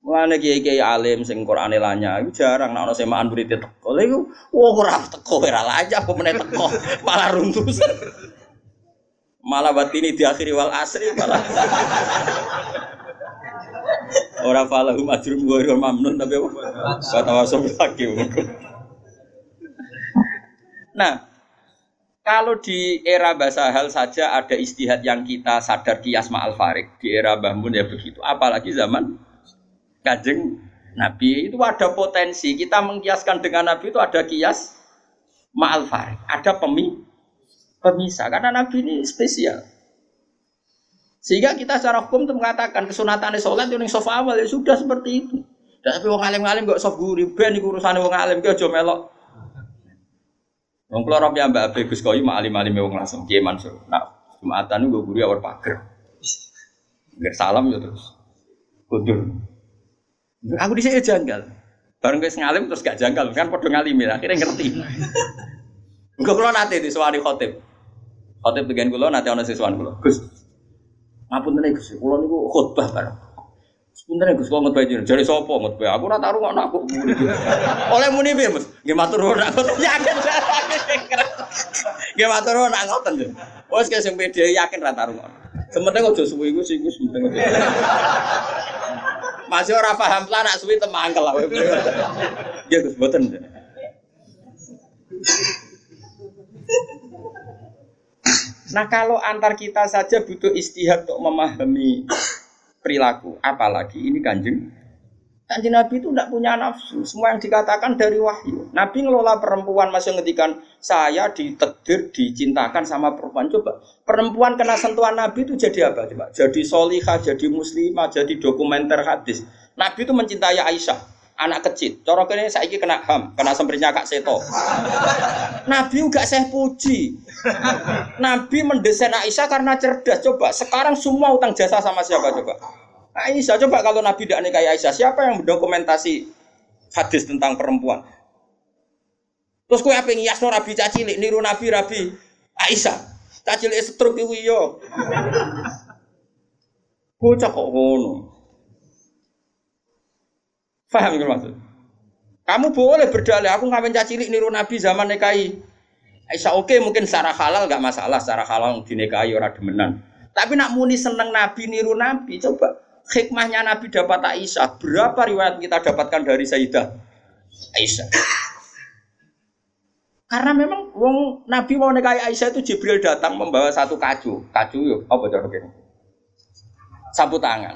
Mulane kiai-kiai alim sing Qur'ane lanya jarang nek ana semaan murid teko. Lha iku ora teko ora aja apa meneh teko malah runtuh. Malah batini di akhiri wal asri malah. Ora falahu majrum wa mamnun tapi apa? Kata wasab lagi. Nah, kalau di era bahasa hal saja ada istihad yang kita sadar kias ma'al farik. Di era Bahmun ya begitu. Apalagi zaman kajeng Nabi itu ada potensi. Kita mengkiaskan dengan Nabi itu ada kias ma'al farik. Ada pemi, pemisah. Karena Nabi ini spesial. Sehingga kita secara hukum itu mengatakan kesunatan sholat yang sofa awal ya sudah seperti itu. Tapi wong alim-alim gak soft guri, ben iku urusane wong alim ki aja melok Wong kula rob ya Mbak Abe Gus Koyu mak alim-alim wong langsung Kiai Mansur. Nah, Jumatan gue guru awal pager. Nggak salam ya terus. Kundur. Aku di sini janggal. Bareng guys ngalim terus gak janggal kan padha ngalim ya akhirnya ngerti. Enggak kula nate di khotib. Khotib bagian kula nate ana siswan kula. Gus. Ngapunten Gus, kula niku khotbah bareng. Sebenarnya Gus kok ngutbah jeneng jare sapa ngutbah? Aku ora taruh aku. Oleh muni piye, Mas? Nggih matur nuwun aku yakin. Nggih matur nuwun aku ngoten. Wes sing pede yakin ra taruh ngono. Sementing aja suwi iku sing wis penting. Masih ora paham lah nak suwi lah. Nggih Gus mboten. Nah kalau antar kita saja butuh istihad untuk memahami perilaku. Apalagi ini kanjeng. Kanjeng Nabi itu tidak punya nafsu. Semua yang dikatakan dari wahyu. Nabi ngelola perempuan masih ngetikan saya ditedir, dicintakan sama perempuan. Coba perempuan kena sentuhan Nabi itu jadi apa? Coba jadi solihah, jadi muslimah, jadi dokumenter hadis. Nabi itu mencintai Aisyah anak kecil. Cara kene saiki kena ham, kena semprinya Kak Seto. Nabi juga saya puji. Nabi mendesain Aisyah karena cerdas. Coba sekarang semua utang jasa sama siapa coba? Aisyah coba kalau Nabi tidak nikahi Aisyah, siapa yang mendokumentasi hadis tentang perempuan? Terus kue apa yang no Nabi cacilik, niru Nabi Rabi Aisyah. Cacilik setruk itu yo. Bocah kok ngono. Faham gitu maksud? Kamu boleh berdalih, aku ngapain cacilik niru Nabi zaman nikahi. Aisyah oke okay, mungkin secara halal nggak masalah, secara halal dinikahi orang demenan. Tapi nak muni seneng Nabi niru Nabi, coba hikmahnya Nabi dapat Aisyah. Berapa riwayat kita dapatkan dari Sayyidah Aisyah? Karena memang wong Nabi mau nikahi Aisyah itu Jibril datang membawa satu kacu. Kacu yuk, apa cara begini? Sapu tangan.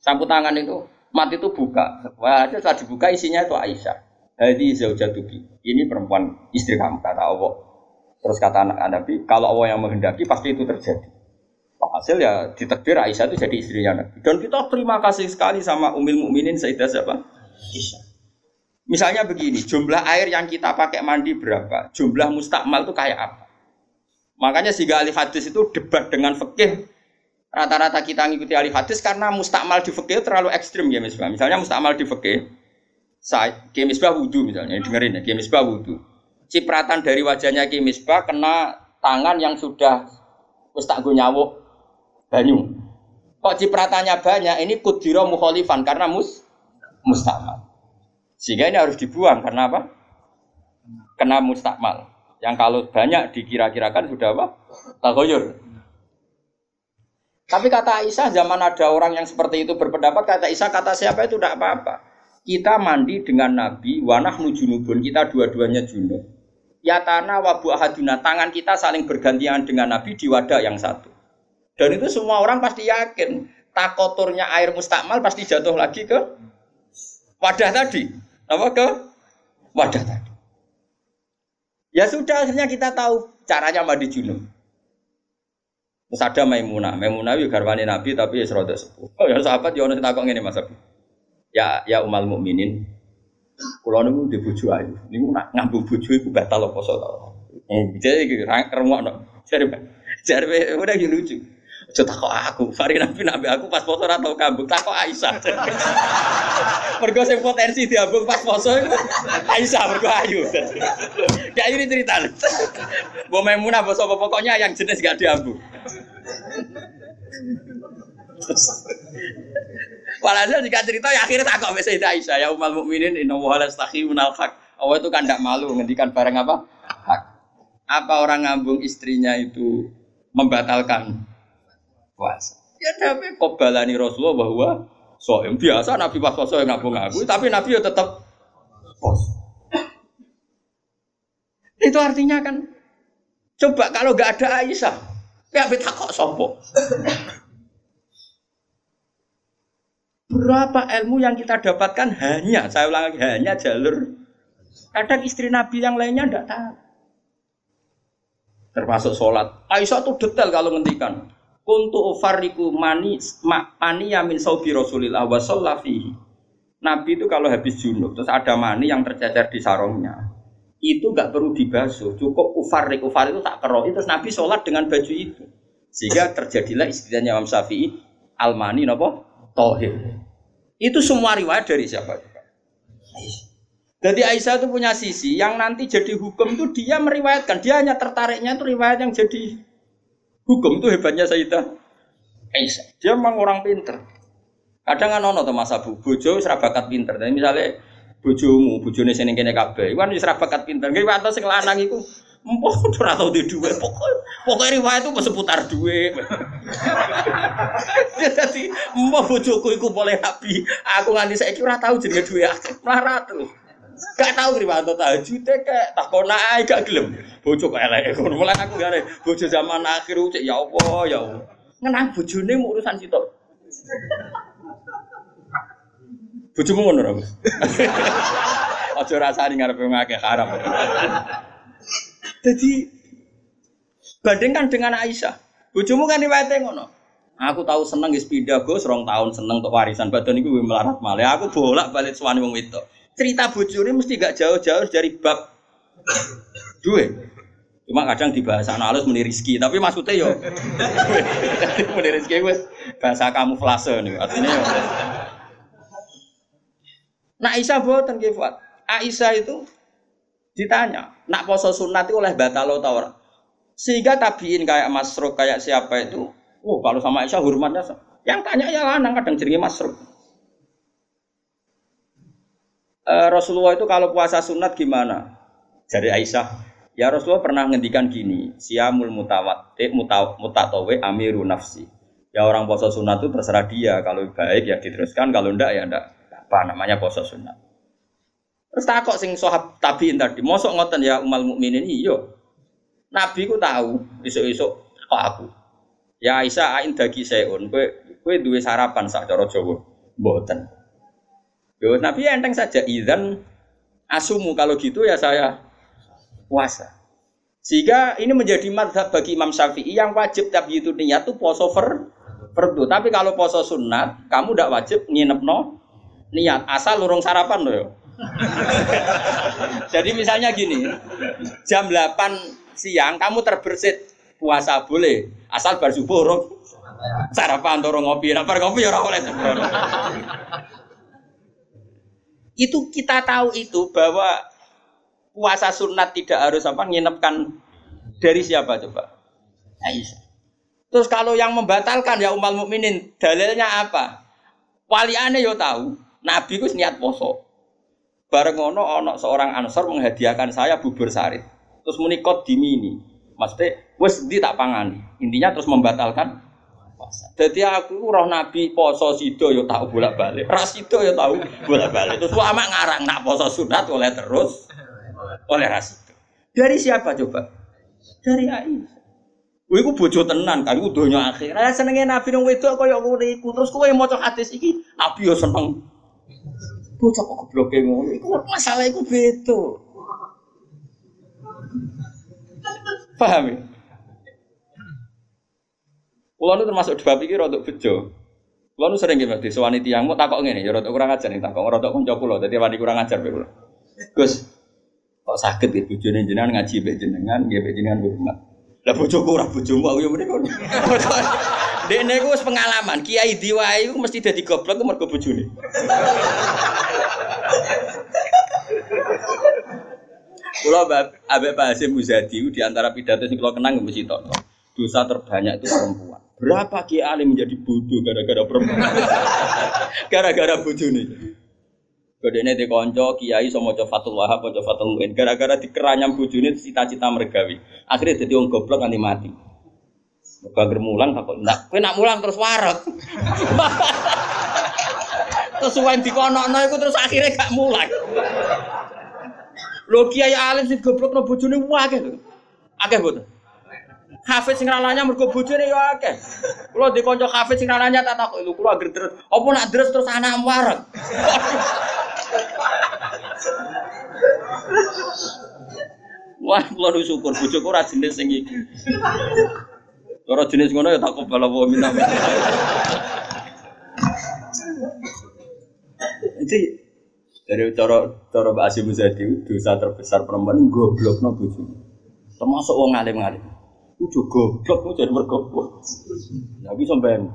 Sapu tangan itu mati itu buka. Wah, setelah dibuka isinya itu Aisyah. Hadi zaujatuki. Ini perempuan istri kamu kata Allah. Terus kata anak Nabi, kalau Allah yang menghendaki pasti itu terjadi. Hasil ya ditakdir Aisyah itu jadi istrinya Nabi. Dan kita terima kasih sekali sama Umil Mukminin Sayyidah siapa? Aisyah. Misalnya begini, jumlah air yang kita pakai mandi berapa? Jumlah mustakmal itu kayak apa? Makanya sehingga ahli hadis itu debat dengan fikih rata-rata kita ngikuti ahli hadis karena mustakmal di fikih terlalu ekstrim ya misbah. Misalnya mustakmal di fikih, saya Misbah wudhu misalnya, dengerin ya, Misbah wudhu. Cipratan dari wajahnya Ki Misbah kena tangan yang sudah wis tak nyawuk banyu. Kok cipratannya banyak, ini kudiro mukholifan karena mus mustakmal. Sehingga ini harus dibuang karena apa? Kena mustakmal. Yang kalau banyak dikira-kirakan sudah apa? Tagoyur. Tapi kata Aisyah zaman ada orang yang seperti itu berpendapat kata Aisyah kata siapa itu tidak apa-apa. Kita mandi dengan Nabi wanah junubun kita dua-duanya junub. Ya tanah wabu ahaduna tangan kita saling bergantian dengan Nabi di wadah yang satu. Dan itu semua orang pasti yakin takoturnya air mustakmal pasti jatuh lagi ke wadah tadi. Apa ke wadah tadi. Ya sudah akhirnya kita tahu caranya mandi junub. Terus ada Maimunah. Maimunah itu garwani Nabi tapi ya seroda sepuh. Oh ya sahabat ya ono takok ngene Mas Abi. Ya ya umal mukminin. Kulo niku di bojo ayu. Niku nak ngambung bojo iku batal apa to. Eh jadi iki rungokno. Jare jare udah gitu lucu. Aja takok aku, Fari Nabi nabi aku pas foto ora tau kambung, takok Aisyah. mergo sing potensi diambung pas foto itu Aisyah mergo ayu. Kayak ini cerita. Mbok Maimunah sapa pokoknya yang jenis gak diambung. Walhasil jika cerita ya akhirnya tak kok Sayyidah Aisyah ya umal mukminin inna wa la minal haq. Allah itu kan tidak malu ngendikan barang apa? Hak. Apa orang ngambung istrinya itu membatalkan puasa. Ya tapi kok balani Rasulullah bahwa soem biasa Nabi pas puasa yang ngabung tapi Nabi ya tetap pos. Itu artinya kan coba kalau nggak ada Aisyah, ya kita kok sopo. Berapa ilmu yang kita dapatkan hanya, saya ulang hanya jalur. Kadang istri Nabi yang lainnya tidak tahu. Termasuk sholat. Aisyah tuh detail kalau ngendikan kuntu ufariku mani mani yamin saubi Rasulillah wa. Nabi itu kalau habis junub terus ada mani yang tercecer di sarungnya itu nggak perlu dibasuh. Cukup ufarik ufar itu tak keroh itu Nabi sholat dengan baju itu. Sehingga terjadilah istilahnya Imam Syafi'i almani nopo? Tohir. Itu semua riwayat dari siapa? Jadi Aisyah itu punya sisi yang nanti jadi hukum itu dia meriwayatkan. Dia hanya tertariknya itu riwayat yang jadi Hukum itu hebatnya Sayyidah Aisyah. Dia memang orang pinter. Kadang kan ono to Mas Abu, bojo wis bakat pinter. Dan misalnya bojomu, bojone sing kene kabeh, iku kan wis bakat pinter. Nggih wates sing lanang iku Empok ora tau di duwe pokok pokoknya riwayat itu seputar duwe. Jadi empok bojoku iku boleh nabi. Aku nganti saiki ora tau jenenge duwe akeh. Melarat terus. Gak tahu Kriwanto tahajud kayak takon ae gak gelem. Bojo kok elek ngono. Mulai aku gare bojo zaman akhir cek ya Allah ya. Ngenang bojone mau urusan sitok. Bojomu ngono ora, Mas? Aja rasani ngarepe ngake haram. Jadi bandingkan dengan Aisyah. Bojomu kan riwayate ngono. Aku tahu seneng wis pindah Gus, rong tahun seneng untuk warisan badan iku melarat malah. Aku bolak-balik suwani wong wedok cerita bojone mesti gak jauh-jauh dari bab duwe. Cuma kadang di bahasa meni rizki, tapi maksudnya yo meni rizki wes bahasa kamuflase nih artinya yo. Nah Aisyah boten nggih Aisyah itu ditanya, nak poso sunat itu oleh batalo ta? Sehingga tabiin kayak Masruk kayak siapa itu, oh kalau sama Aisyah hormatnya yang tanya ya lanang kadang jenenge Masruk. Eh, Rasulullah itu kalau puasa sunat gimana? Jadi Aisyah, ya Rasulullah pernah ngendikan gini, siamul mutawat, eh, mutatawe amiru nafsi. Ya orang puasa sunat itu terserah dia, kalau baik ya diteruskan, kalau ndak ya ndak. Apa namanya puasa sunat? Terus takok sing sohab tabiin tadi, mosok ngoten ya umal mukminin iyo. Nabi ku tahu, isuk-isuk kok aku. Ya Aisyah ain dagi seun, kue kue duwe sarapan sak cara Jawa. Mboten. Yo, Nabi enteng saja izan asumu kalau gitu ya saya puasa. Sehingga ini menjadi madhab bagi Imam Syafi'i yang wajib tapi itu niat itu poso fer perdu. Tapi kalau poso sunat, kamu tidak wajib nginep no niat asal lurung sarapan loh. Jadi misalnya gini, jam 8 siang kamu terbersit puasa boleh asal bar subuh sarapan turun ngopi, rapar ngopi ya ora oleh itu kita tahu itu bahwa puasa sunat tidak harus apa nginepkan dari siapa coba? Aisyah. Terus kalau yang membatalkan ya umat mukminin dalilnya apa? Waliane yo tahu, Nabi ku niat poso. Bareng ono ono seorang ansor menghadiahkan saya bubur sarit. Terus munikot dimini. Maksudnya wes di tak pangani. Intinya terus membatalkan puasa. Jadi aku roh Nabi poso sido yo tahu bolak-balik. Ras sido yo tahu bolak-balik. Terus amak ngarang nak poso sunat oleh terus oleh ras itu. Dari siapa coba? Dari Aisyah. Kowe iku bojo tenan kan iku donya akhir. Lah senenge Nabi nang wedok kaya ngono iku. Terus kowe maca hadis iki Nabi yo seneng. Bocah kok gobloke ngono. Iku masalah iku beda. Paham ya? Kulo nu termasuk dua pikir untuk bejo. Kulo nu sering gimana di sewani tiang mau takok ngene, ya rotok kurang ajar nih takok, rotok konco kulo, jadi wani kurang ajar be kulo. Gus, kok sakit ya bojone jenengan ngaji be jenengan, nggih be jenengan hormat. Lah bojoku ora bojomu aku yo mrene kono. Dekne ku wis pengalaman, kiai diwai ku mesti dadi goblok ku mergo bojone. Kulo Abe Pak Hasim Muzadi di antara pidato sing kulo kenang mesti tok. Dosa terbanyak itu perempuan. Berapa kiai alim menjadi bodoh gara-gara perempuan? gara-gara bojone. Kodene di konco kiai sama maca Fatul Wahab, maca Fatul Muin. Gara-gara dikeranyam bojone cita-cita mergawi. Akhirnya jadi wong goblok nganti mati. Mergo mulang takut, "Ndak, kowe nak mulang terus warak." terus suwen dikonokno iku terus akhirnya gak mulang. Lho kiai alim sing goblokno bojone akeh lho. Akeh mboten. Hafiz sing rananya mergo bojone ya akeh. Kula di kanca hafiz sing rananya tak takok lho kula agar terus. Apa nak terus terus anak wareg. Wah, kula nu syukur bojoku ora jenis sing iki. Ora jenis ngono ya tak kobal apa minta. Jadi dari cara cara Pak Asim Muzadi dosa terbesar perempuan goblok no bojo. Termasuk wong alim-alim. Udah goblok kok jadi bergoblok. Nah bisa ben.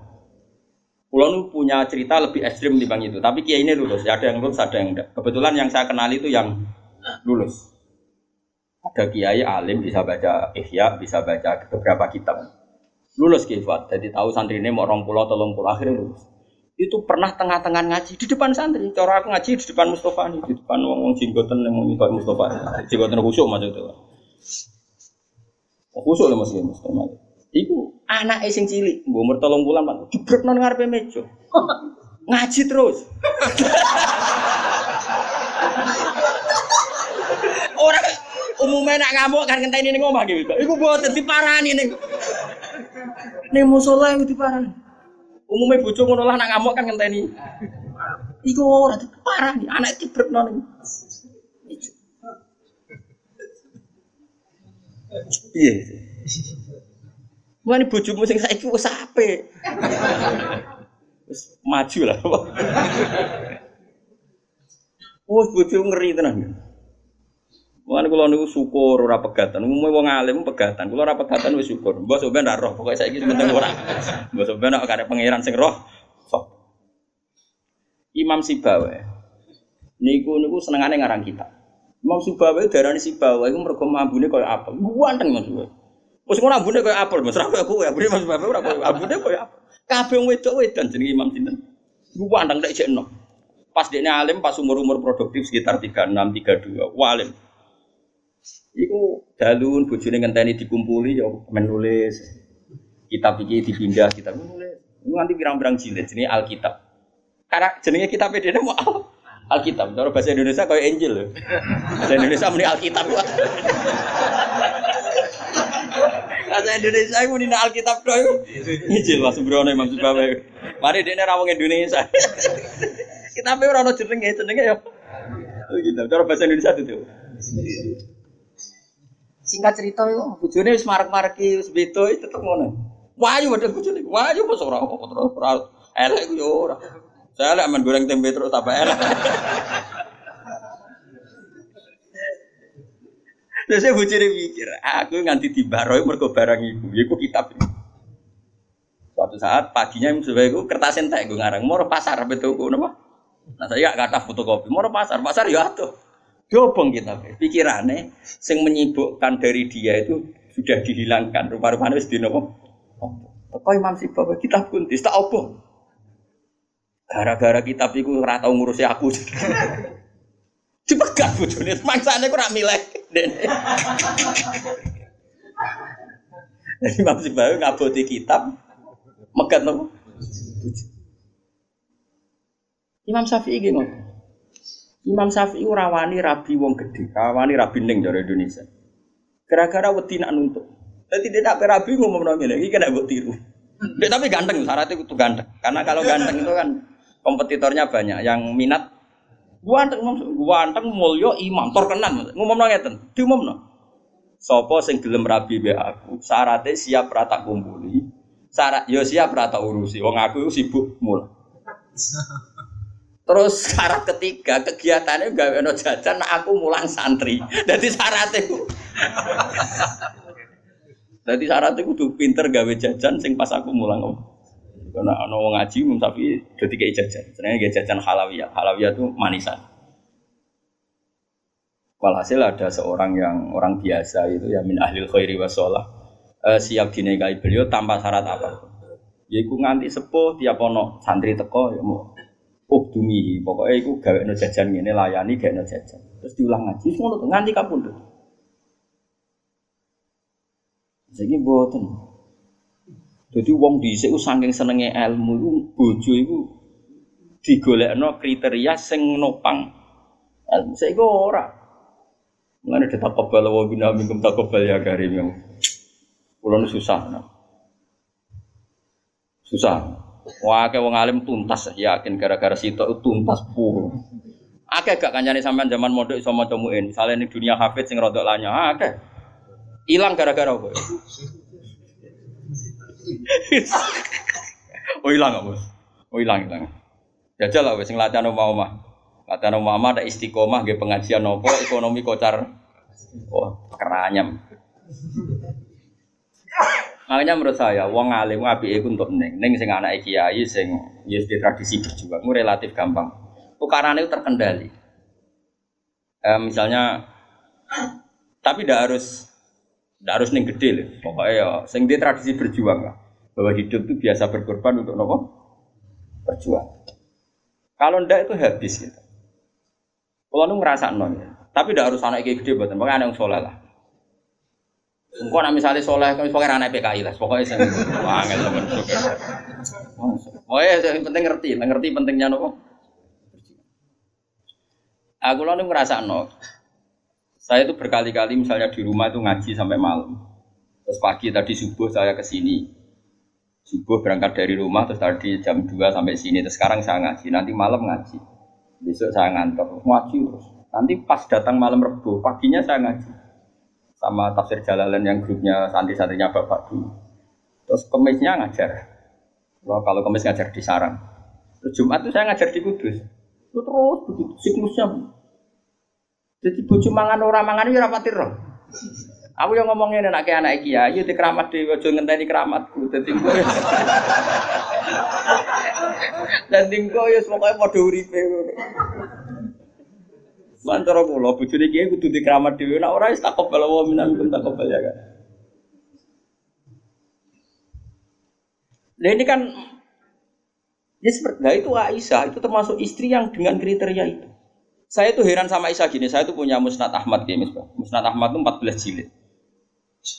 Pulau nu punya cerita lebih ekstrim bang itu, tapi kiai ini lulus. Ada yang lulus, ada yang enggak. Kebetulan yang saya kenal itu yang lulus. Ada kiai alim bisa baca ihya, bisa baca beberapa kitab. Lulus kifat, jadi tahu santri ini mau orang pulau, tolong pulau akhirnya lulus itu pernah tengah-tengah ngaji di depan santri. Cara aku ngaji di depan Mustafa nih, di depan wong wong jinggoten yang mau Mustafa. Jinggoten khusyuk maksudnya. Khusyuk lah masih Mustafa. Iku anak sing cilik, mbok umur tolong bulan pak, jebrek non ngarepe meja. Ngaji terus. Orang umumnya nak ngamuk kan ngenteni ning omah gitu. Iku mboten diparani ning. Ning musala iku diparani. Umumnya bojo ngono lah nak ngamuk kan ngenteni. Iku ora parah nih, anak cibrek non. Iya. Mulane bojomu sing saiki wis apik. Wis maju lah. Wes bojo ngeri tenan. Mulane kula niku syukur ora pegatan. Umume wong alim pegatan. Kula ora pegatan wis syukur. Mbok sampean ora roh, pokoke saiki penting ora. Mbok sampean nek karep pangeran sing roh. Sok. Imam Sibawa. Niku niku senengane ngarang kitab. Imam Sibawa darani Sibawa iku mergo ambune koyo apel. Ganteng Mas Sibawa. Wis ngono ambune koyo apel, Mas. Ora koyo kowe, ambune Mas Sibawa ora koyo ambune koyo apel. Kabeh wedok wedan jenenge Imam sinten. Ganteng nek jekno. Pas dekne alim pas umur-umur produktif sekitar 36 32. Walim. Iku dalun bojone ngenteni dikumpuli ya menulis. Kitab iki dipindah kitab menulis. Nanti pirang-pirang jilid jenenge Alkitab. Karena jenenge kitab dene mau Alkitab. Cara bahasa Indonesia kayak Injil lho. Bahasa Indonesia muni Alkitab. Bahasa Indonesia iku muni Alkitab tok Injil Mas Brono Imam Subawe. Mari dekne ra wong Indonesia. Kitabe ora ono jenenge, jenenge ya. Gitu. Cara bahasa Indonesia itu. Singkat cerita itu, bojone wis marek-mareki wis beda tetep ngono. Wayu padahal bojone. Wayu kok ora apa terus elek yo ora. Saya elek men goreng tempe terus tambah elek. Terus saya bojone mikir, aku nganti dibaroi mergo barang ibu, iku kitab. Suatu saat paginya sudah itu kertas entek gue ngarang, mau pasar betul gue napa? Nah saya gak kata fotokopi, mau pasar, pasar ya tuh. Dobong kita, pikirannya, sing menyibukkan dari dia itu sudah dihilangkan. Rupa-rupanya wis dinopo. Apa Imam Sibab kita pun tak opo. Gara-gara kitab itu ora tau ngurusi aku. Dipegat bojone, mangsane ku ora milih. Jadi Imam Sibab ngaboti kitab megat nopo? Imam Syafi'i gini Imam Syafi'i rawani rabi wong gede, rawani rabi ning dari Indonesia. Gara-gara wedi nak nuntut. Jadi dia nak rabi ngomong ngene iki kena mbok tiru. Dia, tapi ganteng, syaratnya itu ganteng. Karena kalau ganteng itu kan kompetitornya banyak. Yang minat ganteng ganteng mulya imam. Terkenan ngomong ngeten. Diumumno. Sapa sing gelem rabi be aku? Syaratnya siap rata kumpuli. Syarat yo siap rata urusi. Wong aku sibuk mul. Terus syarat ketiga kegiatannya gak ono jajan aku mulang santri. Jadi syaratnya Jadi syarat itu tuh pinter gawe jajan sing pas aku mulang om. Karena ana wong ngaji tapi dadi kayak jajan. Senenge kayak jajan halawiyah. Halawiyah itu manisan. Walhasil ada seorang yang orang biasa itu ya min ahlil khairi wasolah eh, siap dinikahi beliau tanpa syarat apa. Yaiku nganti sepuh tiap ono santri teko ya mau ukdumi pokoknya iku gawe no jajan ini layani gawe no jajan terus diulang ngaji semua nganti kapun tuh jadi buatan jadi wong di sini saking senengnya ilmu itu bojo itu digolekno kriteria sing nopang ilmu saya ora Mengenai detak kebal wa bina minkum tak kebal ya karim yang Pulau susah, nah. susah. Wah, kayak wong alim tuntas yakin gara-gara sitok tuntas pur. Akeh gak kancane sampean zaman modok iso maca muin. Misale ning dunia hafid sing rodok lanya, akeh. Hilang gara-gara apa? oh hilang apa? Bos? Oh hilang hilang. Jajal lah sing latihan omah-omah. Latihan omah-omah ada istiqomah nggih pengajian nopo ekonomi kocar. Oh, keranyam. Makanya menurut saya, wong alim api itu untuk neng, neng sing anak kiai sing yes di tradisi berjuang, itu relatif gampang. Tukaran itu terkendali. Eh, misalnya, tapi tidak harus tidak harus neng gede loh. Pokoknya ya, sing di tradisi berjuang lah. Bahwa hidup itu biasa berkorban untuk nopo berjuang. Kalau ndak itu habis gitu. Kalau nu ngerasa non, tapi tidak harus anak kiai gede buatan, pokoknya anak yang soleh lah. Engko nek misale soleh kok pokoke ana PKI lah, pokoke sing angel temen. Oh ya, yang penting ngerti, ngerti pentingnya nopo. Aku lalu ngerasa no. Saya itu berkali-kali misalnya di rumah itu ngaji sampai malam. Terus pagi tadi subuh saya ke sini. Subuh berangkat dari rumah terus tadi jam 2 sampai sini. Terus sekarang saya ngaji, nanti malam ngaji. Besok saya ngantor, ngaji terus. Nanti pas datang malam Rebu, paginya saya ngaji sama tafsir Jalalain yang grupnya santri-santrinya bapak dulu. Terus kemisnya ngajar. Kalau kalau kemis ngajar di sarang. Terus Jumat itu saya ngajar di Kudus. Itu terus begitu siklusnya. Jadi bojo mangan ora mangan ya rapati roh. Aku yang ngomongin anak anak kia, ayo di keramat di ojo ngenteni keramatku. Gue, dan tinggal ya semuanya pada uripe. Lan cara kula bojone kiai kudu dikramat dhewe nek ora wis takobal wa tak takobal ya kan. Nah ini kan ya seperti nah itu Aisyah itu termasuk istri yang dengan kriteria itu. Saya itu heran sama Aisyah gini, saya itu punya Musnad Ahmad ya, Musnad Ahmad itu 14 jilid.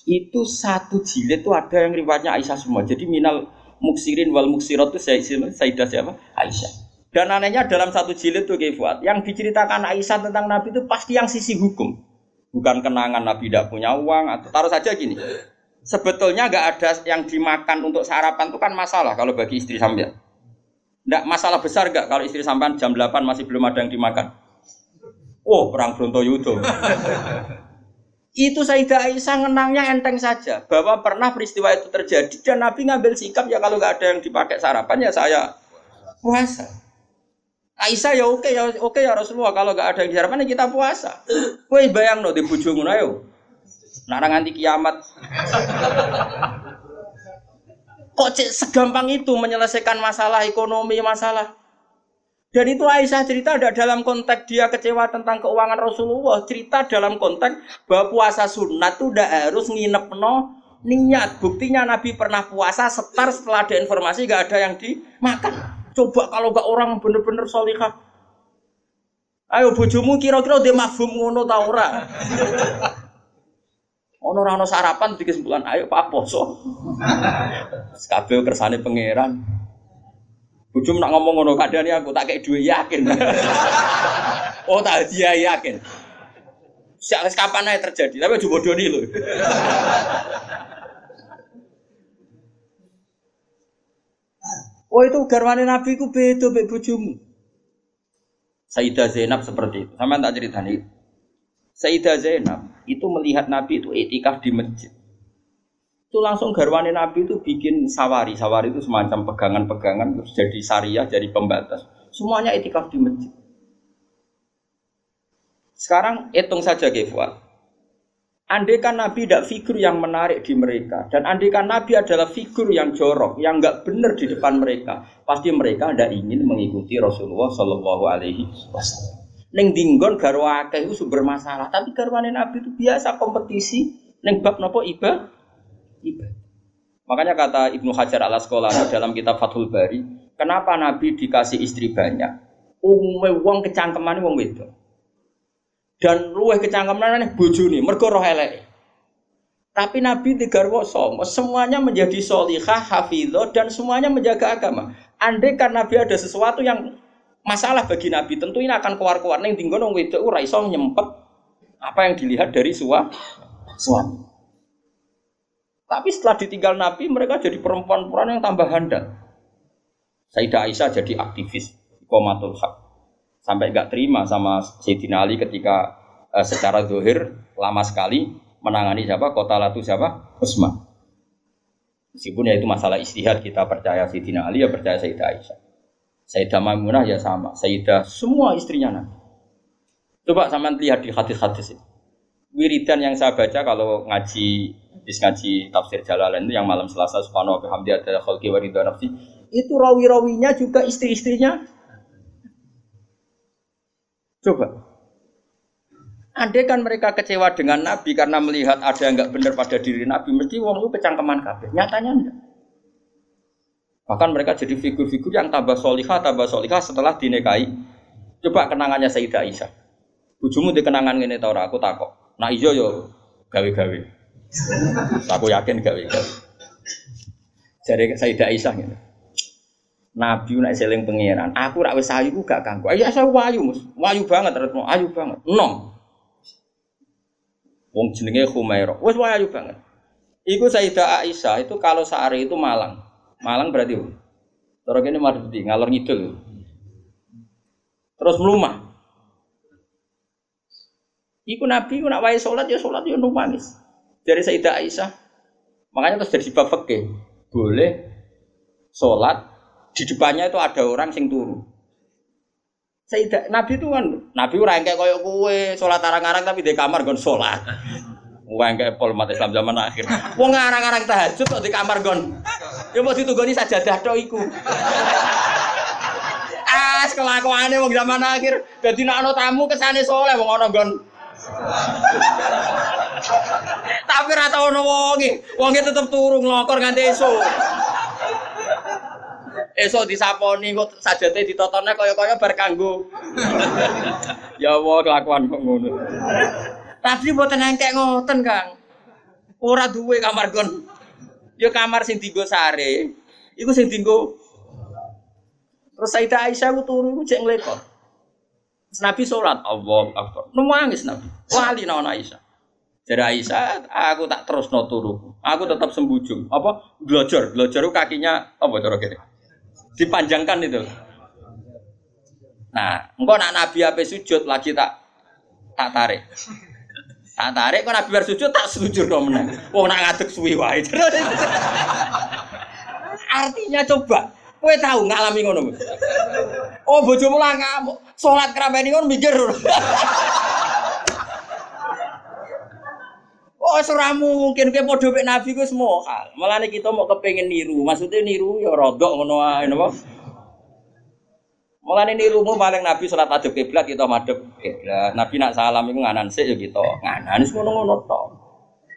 Itu satu jilid itu ada yang riwayatnya Aisyah semua. Jadi minal muksirin wal muksirat itu Sayyidah siapa? Aisyah. Dan anehnya dalam satu jilid tuh Kifat, yang diceritakan Aisyah tentang Nabi itu pasti yang sisi hukum. Bukan kenangan Nabi tidak punya uang atau taruh saja gini. Sebetulnya nggak ada yang dimakan untuk sarapan itu kan masalah kalau bagi istri sampean. Tidak masalah besar nggak kalau istri sampean jam 8 masih belum ada yang dimakan. Oh, perang Brontoyudo. Itu Sayyidah Aisyah ngenangnya enteng saja bahwa pernah peristiwa itu terjadi dan Nabi ngambil sikap ya kalau nggak ada yang dipakai sarapan ya saya puasa. Aisyah ya oke ya oke ya Rasulullah kalau gak ada yang diharapkan ya kita puasa. Kowe bayang no di ngono ayo. Nak nganti kiamat. Kok segampang itu menyelesaikan masalah ekonomi masalah. Dan itu Aisyah cerita ada dalam konteks dia kecewa tentang keuangan Rasulullah. Cerita dalam konteks bahwa puasa sunat itu udah harus nginep no niat. Buktinya Nabi pernah puasa setar setelah ada informasi gak ada yang dimakan. Coba kalau gak orang bener-bener solihah. Ayo bojomu kira-kira dia mafhum ngono ta ora? Ono ora ono sarapan di kesimpulan, ayo Pak poso. Kabeh kersane pangeran. Bujum nak ngomong ngono kadane aku tak kayak duwe yakin. oh tak dia ya, yakin. Sejak kapan aja terjadi, tapi aja bodoni lho. Oh itu garwane Nabi ku beda mbek bojomu. Sayyidah Zainab seperti itu. Sama tak ceritani. Sayyidah Zainab itu melihat Nabi itu itikaf di masjid. Itu langsung garwane Nabi itu bikin sawari. Sawari itu semacam pegangan-pegangan terus jadi syariah, jadi pembatas. Semuanya etikaf di masjid. Sekarang hitung saja Gefuat. Andai kan Nabi tidak figur yang menarik di mereka dan andai kan Nabi adalah figur yang jorok, yang nggak benar di depan mereka, pasti mereka tidak ingin mengikuti Rasulullah Shallallahu Alaihi Wasallam. Neng dinggon garwa itu sumber masalah, tapi garwane Nabi itu biasa kompetisi. Neng bab nopo iba, iba. Makanya kata Ibnu Hajar al Asqalani dalam kitab Fathul Bari, kenapa Nabi dikasih istri banyak? Umumnya uang kecangkeman uang itu dan luweh kecangkeman bojone mergo roh elek. Tapi Nabi digarwa somo, semuanya menjadi solihah, hafidho, dan semuanya menjaga agama. Andai kan Nabi ada sesuatu yang masalah bagi Nabi, tentu ini akan keluar-keluar. Neng tinggal nong ora iso nyempet apa yang dilihat dari sua, suami. Tapi setelah ditinggal Nabi, mereka jadi perempuan-perempuan yang tambah handal. Sayyidah Aisyah jadi aktivis, komatul hak sampai nggak terima sama Sayyidina Ali ketika uh, secara dohir lama sekali menangani siapa? Kota latu siapa? Utsman meskipun ya itu masalah istihad kita percaya Sayyidina Ali ya percaya Sayyidah Aisyah. Sayyidah Maimunah ya sama. Sayyidah semua istrinya Nabi. Coba sama lihat di hadis-hadis itu wiridan yang saya baca kalau ngaji habis ngaji tafsir Jalalain itu yang malam Selasa subhanahu wa bihamdi ada khalqi wa nafsi itu rawi-rawinya juga istri-istrinya Coba. Andai kan mereka kecewa dengan Nabi karena melihat ada yang nggak benar pada diri Nabi, mesti wong itu kecangkeman kabeh. Nyatanya enggak. Bahkan mereka jadi figur-figur yang tambah solihah, tambah solihah setelah dinekai. Coba kenangannya Sayyidah Aisyah. Bujumu di kenangan ini tau aku takok. Nah ijo yo gawe-gawe. Aku yakin gawe-gawe. Jadi Sayyidah Aisyah gitu. Nabi nak seling pangeran. Aku rak wis ayu gak kanggo. Ayo saya wayu, Mus. Wayu banget retno, ayu banget. Nom. Wong jenenge Khumairah. Wis wayu banget. Iku Sayyidah Aisyah itu kalau sehari itu Malang. Malang berarti Terus ini di ngalor ngidul. Terus melumah. Iku Nabi nak wae salat ya salat ya nangis. Dari Sayyidah Aisyah. Makanya terus jadi bab fikih. Boleh salat di depannya itu ada orang sing turu. Sayyidah Nabi itu kan Nabi ora kayak koyo kowe salat arang-arang tapi di kamar gon salat. Wong kayak pol umat Islam zaman akhir. Wong arang-arang tahajud kok di kamar gon. Ya mau ditunggoni sajadah tok iku. As kelakuane wong zaman akhir. Dadi nek tamu kesane soleh wong ana gon. Tapi ora tau ono wonge. Wonge tetep turu nglokor nganti esuk. esok disaponi kok sajate ditotone kaya-kaya bar kanggo. ya Allah kelakuan kok ngono. Tapi mboten engkek ngoten, Kang. Ora duwe kamar gon. Ya kamar sing dienggo sare. Iku sing dienggo Terus Sayyidah Aisyah ku turu ku cek nglekor. Nabi sholat, Allah Akbar. Nangis Nabi. Wali naon Aisyah. Jadi Aisyah, aku tak terus no turu. Aku tetap sembujung. Apa? Belajar. Belajar kakinya apa cara kira? dipanjangkan itu. Nah, engkau nak Nabi apa sujud lagi tak tak tarik. Tak tarik kok Nabi bersujud tak sujud dong menang. Oh nak suwi wae. Artinya coba, kowe tahu ngalami ngono. Oh bojomu lah ngamuk, salat krameni ngono mikir. Oh, ora mungkin kowe padha mek nabi ku semua hal. Mulane kita mau kepengin niru. Maksudnya niru ya rodok ngono ae napa? Mulane nirumu paling nabi salat adep kiblat kita madhep kiblat. Nabi nak salam iku nganan sik ya kita. Nganan ngono-ngono tok.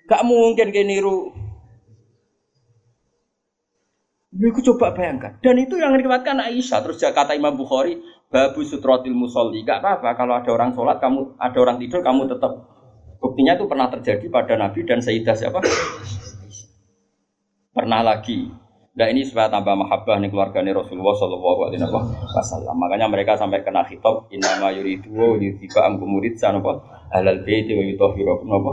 Gak mungkin ke niru. Iku coba bayangkan. Dan itu yang diriwayatkan Aisyah. Terus kata Imam Bukhari, babu sutrotil musolli. Gak apa-apa kalau ada orang sholat, kamu ada orang tidur, kamu tetap Buktinya itu pernah terjadi pada Nabi dan Sayyidah siapa? Pernah lagi. Nah ini supaya tambah mahabbah nih keluarganya Rasulullah Shallallahu Alaihi Wasallam. Makanya mereka sampai kena khitab inama yuridu yutiba am kumurid sanapa halal baiti wa yutahhirukum napa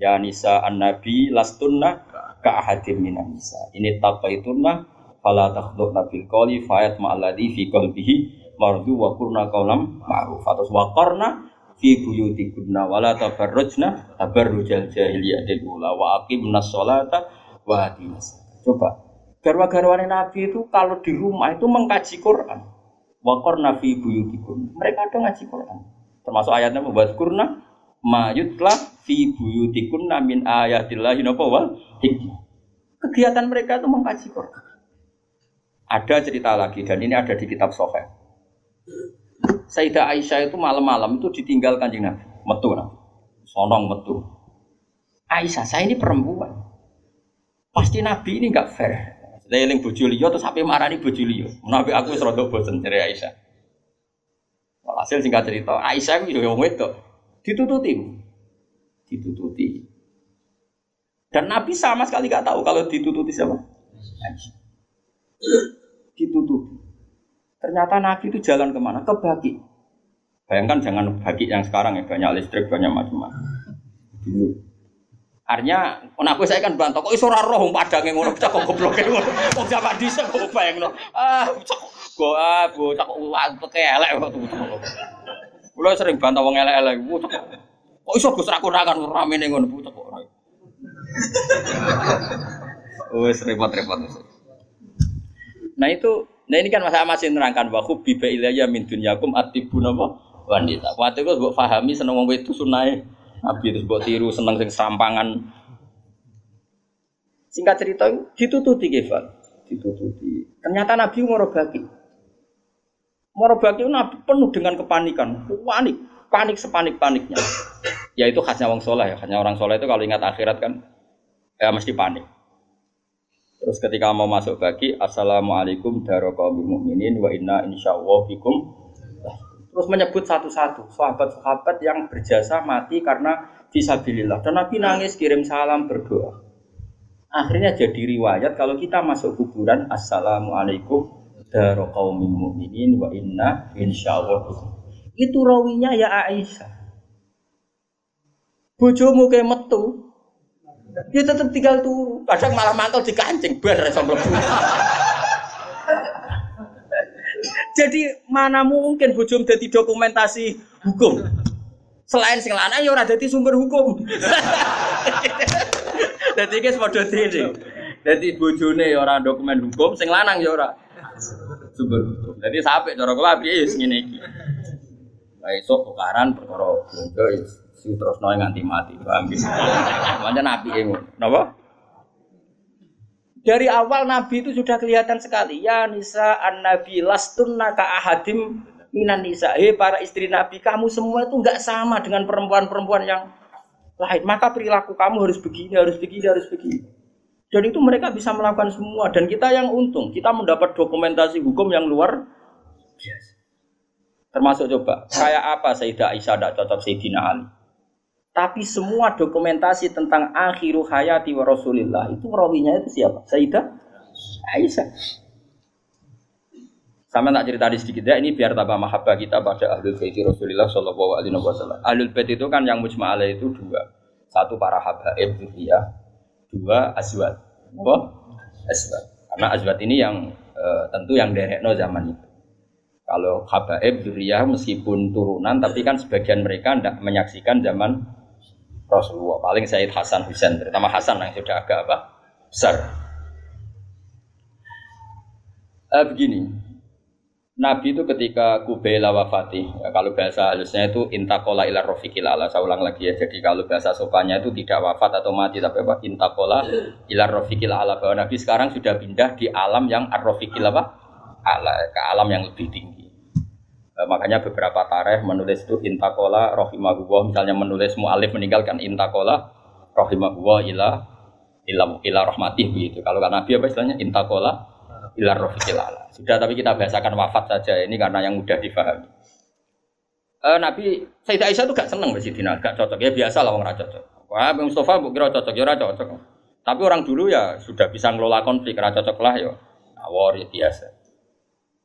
ya nisa an nabi lastunna ka ahadim minan nisa ini taqaitunna fala takhdhubna bil qawli fayat ma'alladhi fi qalbihi mardu wa qurna qawlam ma'ruf atau wa qarna fi buyutikunna wala tabarrujna tabarrujal jahiliyatil ula wa aqimna sholata wa atinas coba garwa-garwane nabi itu kalau di rumah itu mengkaji Quran. Wa qarna fi buyutikunna mereka ada ngaji Quran. Termasuk ayatnya membuat kurna mayutla fi buyutikunna min ayatillahi napa wal kegiatan mereka itu mengkaji Quran. Ada cerita lagi dan ini ada di kitab Sahih Sayyidah Aisyah itu malam-malam itu ditinggal kanjeng Nabi. Metu Nabi. Sonong metu. Aisyah, saya ini perempuan. Pasti Nabi ini enggak fair. Saya bojo liya terus sampai marani bojo liya. Nabi aku wis rada bosen dari Aisyah. Hasil singkat cerita, Aisyah itu yo wedok. Ditututi. Ditututi. Dan Nabi sama sekali nggak tahu kalau ditututi siapa. Aisyah. Ditututi. Ternyata Nabi itu jalan ke mana? Ke bagi. Bayangkan jangan bagi yang sekarang ya banyak listrik banyak macam-macam. Dulu. Artinya, aku saya kan bantah kok iso ora roh padange ngono cak kok goblok ngono. Wong zaman dhisik kok bayangno. Ah, cak go ah, go cak kok elek kok. Kulo sering bantah wong elek-elek. Kok iso Gus ra kurangan ramene ngono cak kok ora. Wes repot-repot. Nah itu Nah ini kan masa masih nerangkan bahwa biba ilayya min dunyakum atibu napa wanita. Waktu itu buat pahami seneng wong itu sunai Nabi itu buat tiru seneng sing serampangan. Singkat cerita ditututi Kefal, ditututi. Ternyata Nabi bagi. Morobaki itu Nabi penuh dengan kepanikan, panik, panik sepanik paniknya. Ya itu khasnya wong soleh ya, khasnya orang soleh itu kalau ingat akhirat kan ya mesti panik. Terus ketika mau masuk bagi Assalamualaikum daraqaumil mukminin wa inna insyaallah bikum. Terus menyebut satu-satu sahabat-sahabat yang berjasa mati karena fisabilillah. Dan Nabi nangis kirim salam berdoa. Akhirnya jadi riwayat kalau kita masuk kuburan Assalamualaikum daraqaumil mukminin wa inna insyaallah bikum. Itu rawinya ya Aisyah. Bojomu kayak metu, dia tetap tinggal turu. Kadang malah mantul di kancing, bar mlebu. Jadi mana mungkin bujum jadi dokumentasi hukum? Selain sing lanang ya ora dadi sumber hukum. Dadi guys padha dene. Dadi bojone ya ora dokumen hukum, sing lanang ya ora sumber hukum. Dadi sampe cara kula piye ngene iki. Lah esuk tukaran perkara terus noy nganti mati paham gitu? Makanya nabi ngono. Napa? Dari awal Nabi itu sudah kelihatan sekali ya nisa an Nabi lastunna ka ahadim minan nisa. Hei para istri Nabi kamu semua itu nggak sama dengan perempuan-perempuan yang lain. Maka perilaku kamu harus begini harus begini harus begini. Dan itu mereka bisa melakukan semua. Dan kita yang untung kita mendapat dokumentasi hukum yang luar biasa. Termasuk coba kayak apa Sayyidah Aisyah tidak cocok Sayyidina Ali tapi semua dokumentasi tentang akhiru hayati wa rasulillah itu rawinya itu siapa? Sayyidah Aisyah. Sama tak cerita di sedikit ya, ini biar tambah mahabbah kita pada ahlul bait Rasulullah Shallallahu Alaihi Wasallam. Ahlul bait itu kan yang mujma itu dua, satu para habaib ya, dua azwat. Apa? Azwat. Karena azwat ini yang e, tentu yang derekno zaman itu. Kalau habaib zuriyah meskipun turunan, tapi kan sebagian mereka tidak menyaksikan zaman Rasulullah. Paling Said Hasan Husain, terutama Hasan yang sudah agak apa besar. Eh, begini, Nabi itu ketika Kubaila wafati, ya, kalau bahasa halusnya itu intakola ilar rofiqil ala. Saya ulang lagi ya. Jadi kalau bahasa sopannya itu tidak wafat atau mati, tapi apa? Intakola ilar rofiqil ala. Bahwa Nabi sekarang sudah pindah di alam yang ar-rofiqil apa? Ala, ke alam yang lebih tinggi. E, makanya beberapa tareh menulis itu intakola rohimahullah misalnya menulis mu'alif meninggalkan intakola rohimahullah ila ila ila rahmatih begitu. Kalau kan Nabi apa istilahnya intakola ila rohikilala. Sudah tapi kita bahasakan wafat saja ini karena yang mudah difahami. E, Nabi Sayyidah Aisyah itu gak seneng Sidina, gak cocok ya biasa lah orang cocok. Wah, Bang Mustafa bu kira cocok ya cocok. Tapi orang dulu ya sudah bisa ngelola konflik, ra cocok lah ya. Awor ya biasa.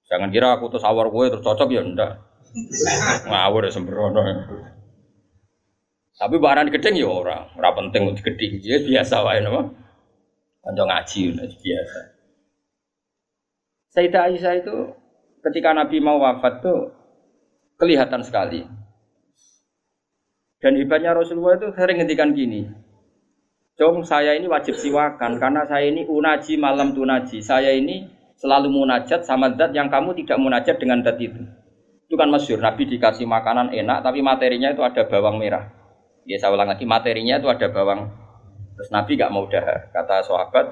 Jangan kira aku terus awar gue terus cocok ya ndak. Ngawur ya sembrono. Tapi barang gedeng ya orang, ora penting untuk gedeng. Ya biasa wae napa. Kanca ngaji biasa. Sayyidah Aisyah itu ketika Nabi mau wafat tuh kelihatan sekali. Dan hebatnya Rasulullah itu sering ngendikan gini. Jong saya ini wajib siwakan karena saya ini unaji malam tunaji. Saya ini selalu munajat sama zat yang kamu tidak munajat dengan zat itu. Itu kan masyur, Nabi dikasih makanan enak tapi materinya itu ada bawang merah. Ya saya ulang lagi, materinya itu ada bawang. Terus Nabi gak mau dahar, kata sahabat.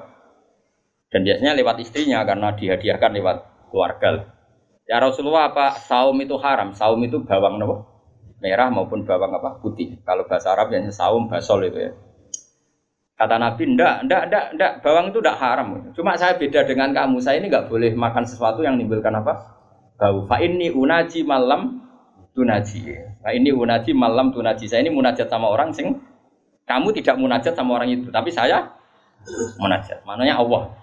Dan biasanya lewat istrinya karena dihadiahkan lewat keluarga. Ya Rasulullah apa saum itu haram? Saum itu bawang nopo? Merah maupun bawang apa? Putih. Kalau bahasa Arab yang saum basol itu ya. Kata Nabi, ndak, ndak, ndak, ndak, bawang itu ndak haram. Cuma saya beda dengan kamu. Saya ini nggak boleh makan sesuatu yang menimbulkan apa? Bau. Fa ini unaji malam tunaji. Fa ini unaji malam tunaji. Saya ini munajat sama orang sing kamu tidak munajat sama orang itu, tapi saya munajat. Mananya Allah.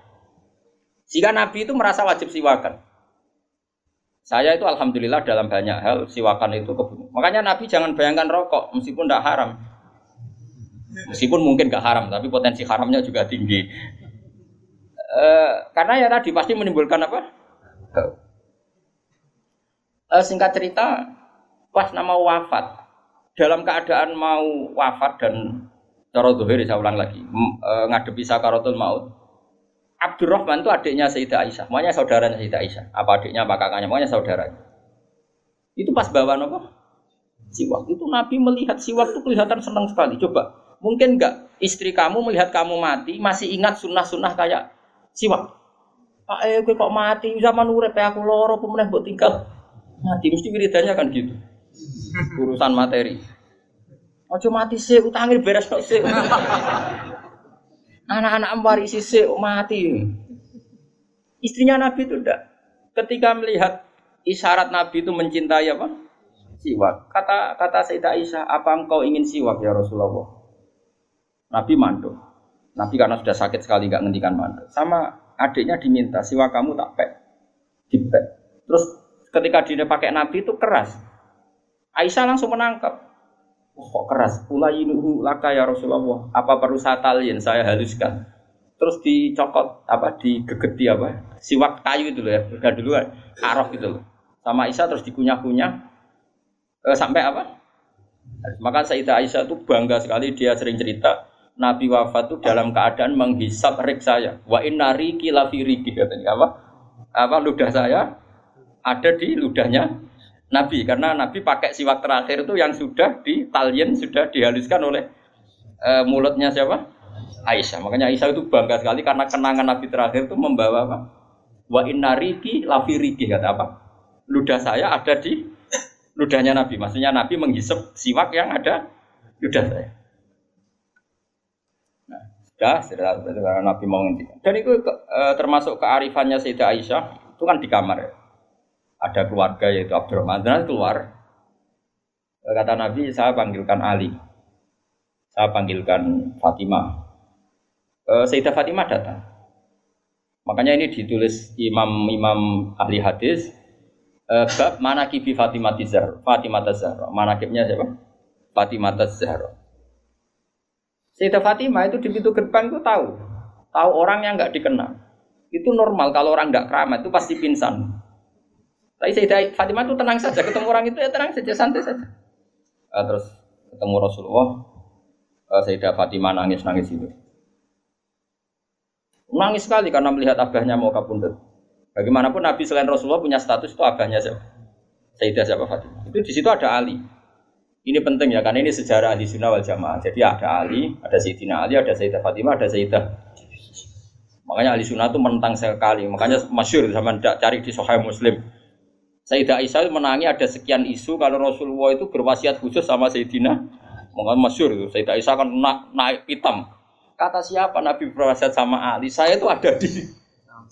Jika Nabi itu merasa wajib siwakan. Saya itu alhamdulillah dalam banyak hal siwakan itu kebunuh. Makanya Nabi jangan bayangkan rokok meskipun tidak haram. Meskipun mungkin gak haram, tapi potensi haramnya juga tinggi. E, karena ya tadi pasti menimbulkan apa? E, singkat cerita, pas nama wafat, dalam keadaan mau wafat dan cara zuhir saya ulang lagi, e, ngadepi sakaratul maut. Abdurrahman itu adiknya Sayyidah Aisyah, makanya saudaranya Sayyidah Aisyah. Apa adiknya, apa kakaknya, makanya saudaranya. Itu pas bawa nopo siwak. Itu Nabi melihat siwak itu kelihatan senang sekali. Coba Mungkin enggak istri kamu melihat kamu mati masih ingat sunnah-sunnah kayak siwak. Pak eh gue kok mati zaman urip aku loro pemenang buat tinggal mati mesti wiridannya kan gitu. Urusan materi. Ojo mati sih utangnya beres kok sih. Anak-anak warisi sih mati. Istrinya Nabi itu enggak. Ketika melihat isyarat Nabi itu mencintai apa? Siwak. Kata kata Sayyidah Aisyah, apa engkau ingin siwak ya Rasulullah? Nabi mandul. Nabi karena sudah sakit sekali nggak ngendikan mandul. Sama adiknya diminta, siwa kamu tak pek. Dipek. Terus ketika dia pakai Nabi itu keras. Aisyah langsung menangkap. Oh, kok keras? Ulainuhu laka ya Rasulullah. Apa perlu saya talian? Saya haluskan. Terus dicokot apa digegeti apa? Siwak kayu itu loh ya. Udah duluan. Arok gitu loh. Sama Aisyah terus dikunyah-kunyah. E, sampai apa? Maka Sayyidah Aisyah itu bangga sekali dia sering cerita Nabi wafat itu dalam keadaan menghisap rik saya. Wa inna riki lafi riki katanya apa? Apa ludah saya ada di ludahnya Nabi karena Nabi pakai siwak terakhir itu yang sudah di talien sudah dihaluskan oleh e, mulutnya siapa? Aisyah. Makanya Aisyah itu bangga sekali karena kenangan Nabi terakhir itu membawa apa? Wa inna riki lafi riki kata apa? Ludah saya ada di ludahnya Nabi. Maksudnya Nabi menghisap siwak yang ada ludah saya. Sudah, sudah, Nabi mau ngendikan. Dan itu e, termasuk kearifannya Sayyidah Aisyah, itu kan di kamar ya. Ada keluarga yaitu Abdurrahman, dan keluar. E, kata Nabi, saya panggilkan Ali. Saya panggilkan Fatimah. E, Sayyidah Fatimah datang. Makanya ini ditulis imam-imam ahli hadis, e, bab manakibi Fatimah Tizar, Fatimah Tazahra. Manakibnya siapa? Fatimah Tazahra. Sayyidah Fatimah itu di pintu gerbang itu tahu, tahu orang yang nggak dikenal. Itu normal kalau orang nggak keramat itu pasti pingsan. Tapi Sayyidah Fatimah itu tenang saja, ketemu orang itu ya tenang saja, santai saja. Uh, terus ketemu Rasulullah, uh, Sayyidah Fatimah nangis nangis itu. Nangis sekali karena melihat abahnya mau kabundut. Bagaimanapun Nabi selain Rasulullah punya status itu abahnya siapa? Sayyidah siapa Fatimah. Itu di situ ada Ali. Ini penting ya, karena ini sejarah ahli sunnah wal jamaah. Jadi ada Ali, ada Sayyidina Ali, ada Sayyidah Fatimah, ada Sayyidah. Makanya ahli sunnah itu menentang sekali. Makanya masyur sama tidak cari di Sahih Muslim. Sayyidah Aisyah menangi ada sekian isu kalau Rasulullah itu berwasiat khusus sama Sayyidina. Makanya masyur itu. Sayyidah Aisyah kan na naik pitam. Kata siapa Nabi berwasiat sama Ali? Saya itu ada di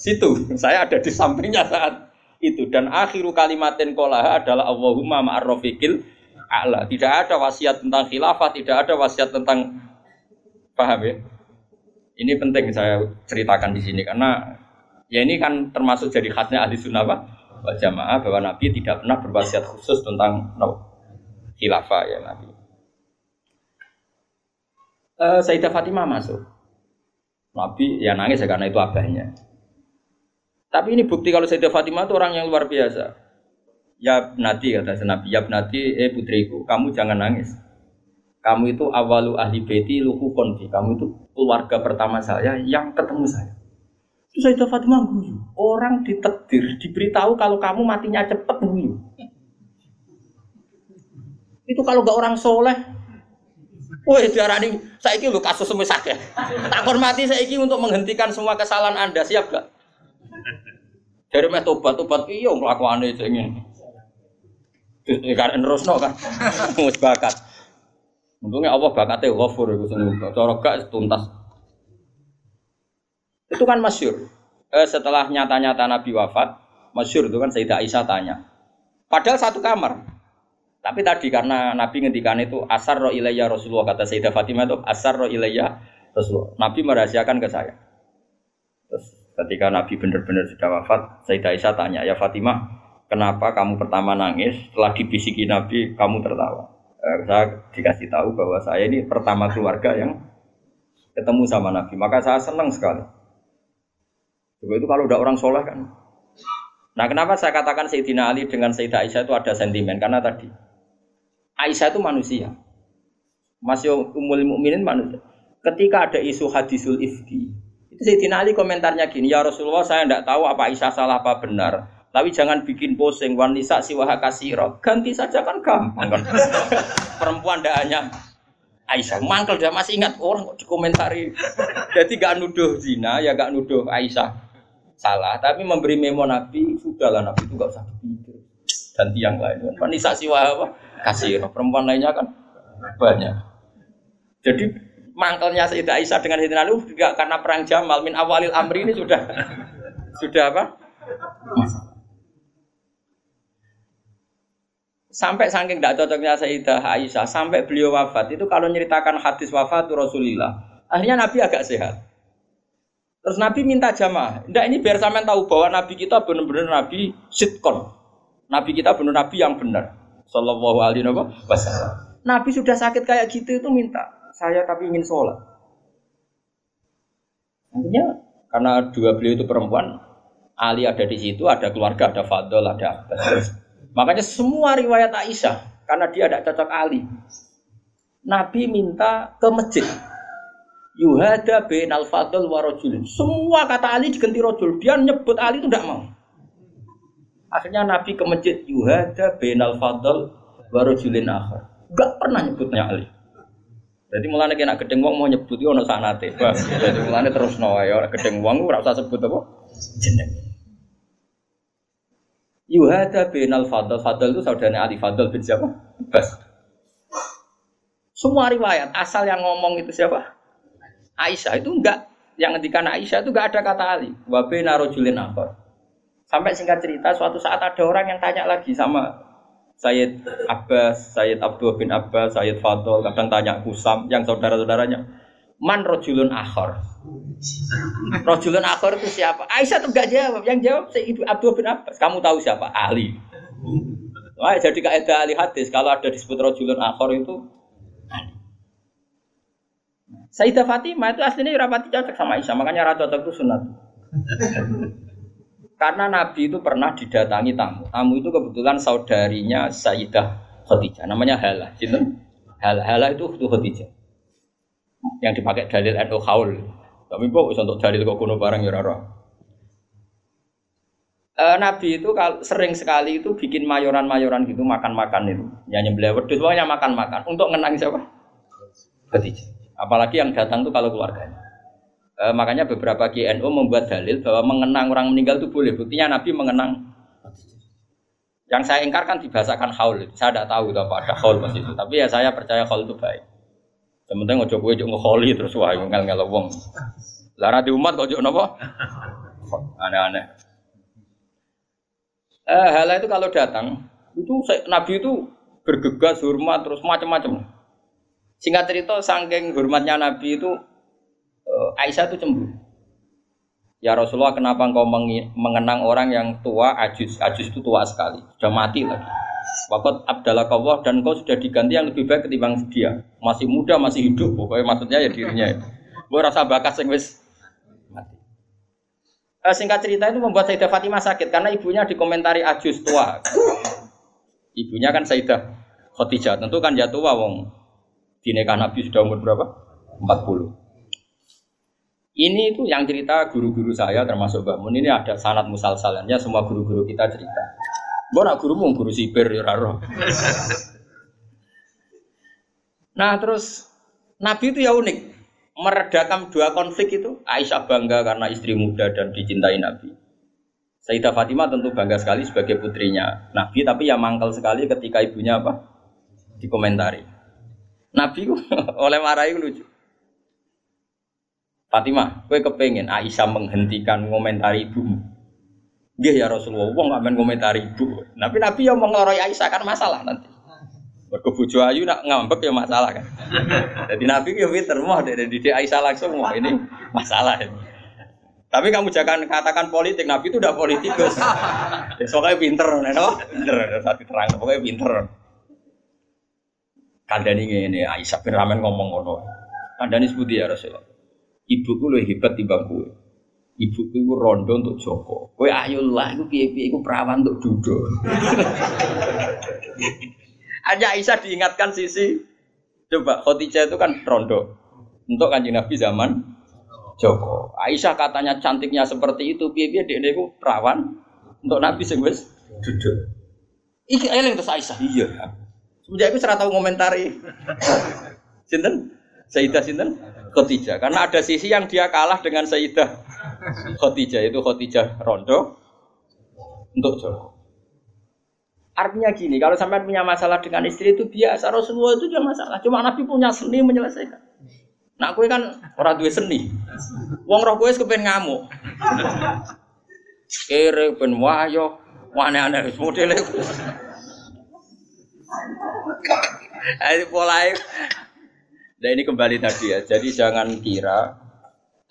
situ. Saya ada di sampingnya saat itu. Dan akhiru kalimatin kolaha adalah Allahumma ma'arrofiqil a'la. Tidak ada wasiat tentang khilafah, tidak ada wasiat tentang paham ya? Ini penting saya ceritakan di sini karena ya ini kan termasuk jadi khasnya ahli sunnah Pak wal jamaah bahwa Nabi tidak pernah berwasiat khusus tentang no, khilafah ya Nabi. Uh, Sayyidah Fatimah masuk. Nabi ya nangis ya karena itu abahnya. Tapi ini bukti kalau Sayyidah Fatimah itu orang yang luar biasa. Ya nanti kata Nabi, ya nanti eh putriku, kamu jangan nangis. Kamu itu awalu ahli beti luhu konfi. Kamu itu keluarga pertama saya yang ketemu saya. Itu Sayyidah Fatimah guyu. Orang ditetir, diberitahu kalau kamu matinya cepet guyu. Itu kalau gak orang soleh, Woi, diarani saiki lho kasus semisah ya. Tak hormati saiki untuk menghentikan semua kesalahan Anda, siap gak? Dari meh tobat tobat iya nglakuane sing ngene. Terus kan kan. Wis bakat. Untungnya Allah bakatnya ghafur itu semua. Cara gak tuntas. Itu kan masyur. Eh, setelah nyata-nyata Nabi wafat, masyur itu kan Sayyidah Aisyah tanya. Padahal satu kamar. Tapi tadi karena Nabi ngendikan itu asar ro ilayya Rasulullah kata Sayyidah Fatimah itu asar ro ilayya Rasulullah. Nabi merahasiakan ke saya. Terus ketika Nabi benar-benar sudah wafat, Sayyidah Aisyah tanya, "Ya Fatimah, kenapa kamu pertama nangis? Setelah dibisiki Nabi, kamu tertawa?" Eh, saya dikasih tahu bahwa saya ini pertama keluarga yang ketemu sama Nabi. Maka saya senang sekali. Coba itu kalau udah orang soleh kan. Nah kenapa saya katakan Sayyidina Ali dengan Sayyidah Aisyah itu ada sentimen? Karena tadi Aisyah itu manusia. Masih umul mukminin manusia. Ketika ada isu hadisul ifki, itu Sayyidina Ali komentarnya gini, ya Rasulullah saya tidak tahu apa Aisyah salah apa benar. Tapi jangan bikin posing wanita siwaha kasiro. Ganti saja kan gampang kan. Perempuan tidak hanya Aisyah. Mangkel dia masih ingat orang kok dikomentari. Jadi gak nuduh zina ya gak nuduh Aisyah salah. Tapi memberi memo Nabi sudahlah Nabi itu gak usah dipikir. Ganti yang lain. Wanita siwaha apa? kasih perempuan lainnya kan banyak. Jadi mangkelnya Sayyidah Aisyah dengan Sayyidina Ali juga karena perang Jamal min awalil amri ini sudah sudah apa? Sampai saking tidak cocoknya Sayyidah Aisyah sampai beliau wafat itu kalau nyeritakan hadis wafat Rasulullah akhirnya Nabi agak sehat. Terus Nabi minta jamaah. Tidak ini biar sampean tahu bahwa Nabi kita benar-benar Nabi sitkon. Nabi kita benar Nabi yang benar. Sallallahu alaihi wasallam. Nabi sudah sakit kayak gitu itu minta saya tapi ingin sholat. Artinya karena dua beliau itu perempuan, Ali ada di situ, ada keluarga, ada Fadl, ada Abbas. Makanya semua riwayat Aisyah karena dia tidak cocok Ali. Nabi minta ke masjid. Yuhada bin al fadl wa Semua kata Ali diganti rojul. Dia nyebut Ali itu tidak mau. Akhirnya Nabi ke masjid Yuhada al Fadl warujulin akhir. Gak pernah nyebutnya Ali. Jadi mulane kena gedeng wong mau nyebut yo ono sanate. Jadi mulane terus no ya gedeng wong ora usah sebut apa jeneng. Yuhada al Fadl. Fadl itu saudaranya Ali Fadl bin siapa? Bas. Semua riwayat asal yang ngomong itu siapa? Aisyah itu enggak yang ngendikan Aisyah itu enggak ada kata Ali. Wa bina rajulin. Sampai singkat cerita, suatu saat ada orang yang tanya lagi sama Sayyid Abbas, Sayyid Abdul bin Abbas, Sayyid Fadl, kadang tanya Kusam, yang saudara-saudaranya. Man rojulun akhor. Rojulun akhor itu siapa? Aisyah tuh gak jawab. Yang jawab Sayyid Abdul bin Abbas. Kamu tahu siapa? Ali. Wah, jadi kaidah ahli hadis kalau ada disebut rojulun akhor itu Ali. Sayyidah Fatimah itu aslinya rapati cocok sama Aisyah, makanya rata cocok itu sunat. Karena Nabi itu pernah didatangi tamu. Tamu itu kebetulan saudarinya Sayyidah Khadijah. Namanya Hala. Gitu? Hala, Hala itu Khadijah. Yang dipakai dalil NU Haul. Tapi kok untuk dalil kok kuno barang ya rara. E, Nabi itu sering sekali itu bikin mayoran-mayoran gitu makan-makan itu. Nyanyi beliau wedus pokoknya makan-makan untuk ngenang siapa? Khadijah. Apalagi yang datang tuh kalau keluarganya. E, makanya beberapa GNU membuat dalil bahwa mengenang orang meninggal itu boleh. Buktinya Nabi mengenang. Yang saya ingkar kan dibahasakan haul. Saya tidak tahu itu apa ada haul pas itu. Tapi ya saya percaya haul itu baik. Sementara ngojo gue juga ngeholi terus wah ngel ngel wong. Lara di umat kok nopo? Aneh-aneh. Eh, hal itu kalau datang itu Nabi itu bergegas hormat terus macam-macam. Singkat cerita, saking hormatnya Nabi itu uh, Aisyah itu cemburu. Ya Rasulullah, kenapa engkau mengenang orang yang tua, ajus? Ajus itu tua sekali, sudah mati lagi. Waktu Abdallah Kawah dan kau sudah diganti yang lebih baik ketimbang dia. Masih muda, masih hidup. Pokoknya maksudnya ya dirinya. Gue rasa bakat sing wis mati. eh, singkat cerita itu membuat Sayyidah Fatimah sakit karena ibunya dikomentari ajus tua. Ibunya kan Sayyidah Khadijah, tentu kan jatuh tua wong. Di nikah Nabi sudah umur berapa? 40. Ini itu yang cerita guru-guru saya termasuk Mbak Mun ini ada sanat musalsalannya semua guru-guru kita cerita. Gue nak guru mau guru sipir ya raro. Nah terus Nabi itu ya unik meredakan dua konflik itu. Aisyah bangga karena istri muda dan dicintai Nabi. Sayyidah Fatimah tentu bangga sekali sebagai putrinya Nabi, tapi ya mangkal sekali ketika ibunya apa? Dikomentari. Nabi oleh marahi lucu. Fatimah, gue kepengen Aisyah menghentikan komentari ibumu. Gih ya Rasulullah, wong gak main komentari ibu. Tapi Nabi yang mengeloroi Aisyah kan masalah nanti. Berkebujo ayu nak ngambek ya masalah kan. Jadi Nabi ya pinter mau dari didik Aisyah langsung wah ini masalah ini. Tapi kamu jangan katakan politik, Nabi itu udah politikus. Ya, soalnya pinter, no? pinter, satu terang, pokoknya pinter. Kandani ini Aisyah bin Ramen ngomong ngono. Kandani sebut ya Rasulullah ibuku lebih hebat timbang kowe. Ibuku itu rondo untuk Joko. Kowe ayo lah, iku piye-piye iku perawan untuk Dudo. Hanya Aisyah diingatkan sisi coba Khadijah itu kan rondo untuk kanjeng Nabi zaman Joko. Aisyah katanya cantiknya seperti itu, piye-piye dia itu perawan untuk Nabi sing wis Dudo. Iki eling terus Aisyah. Iya. Semenjak itu serata tahu ngomentari. Sinten? Sayyidah sinten? Khadijah. Karena ada sisi yang dia kalah dengan Sayyidah Khadijah itu Khadijah Rondo untuk Joko. Artinya gini, kalau sampai punya masalah dengan istri itu biasa, Rasulullah itu juga masalah. Cuma Nabi punya seni menyelesaikan. Nak kue kan orang tua seni. Wong roh kue kepen ngamuk. Kere ben wayo, aneh-aneh modele. Ayo polai Nah ini kembali tadi ya. Jadi jangan kira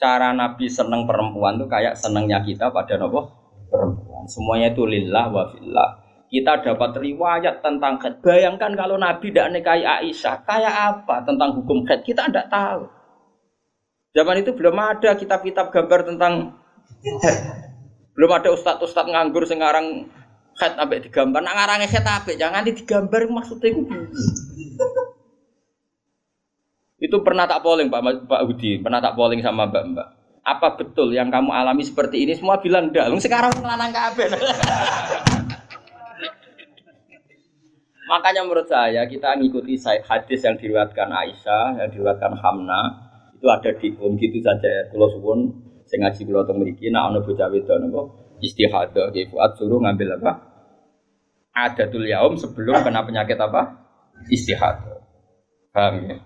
cara Nabi seneng perempuan tuh kayak senengnya kita pada nopo perempuan. Semuanya itu lillah wa fillah. Kita dapat riwayat tentang khed. Bayangkan kalau Nabi tidak nikahi Aisyah, kayak apa tentang hukum khed? Kita tidak tahu. Zaman itu belum ada kitab-kitab gambar tentang Belum ada ustadz-ustadz nganggur sekarang khed sampai digambar. Nak ngarangnya khed apa? Jangan digambar maksudnya itu. Itu pernah tak polling Pak Pak Budi, pernah tak polling sama Mbak Mbak. Apa betul yang kamu alami seperti ini? Semua bilang enggak. Sekarang ngelanang kabeh. Makanya menurut saya kita ngikuti hadis yang diriwatkan Aisyah, yang diriwatkan Hamna, itu ada di um gitu saja. Kalau suwun saya ngaji kula teng mriki nek ana bocah wedok napa istihadah ki fuat suruh ngambil apa? Adatul yaum sebelum kena penyakit apa? Istihadah. Paham ya?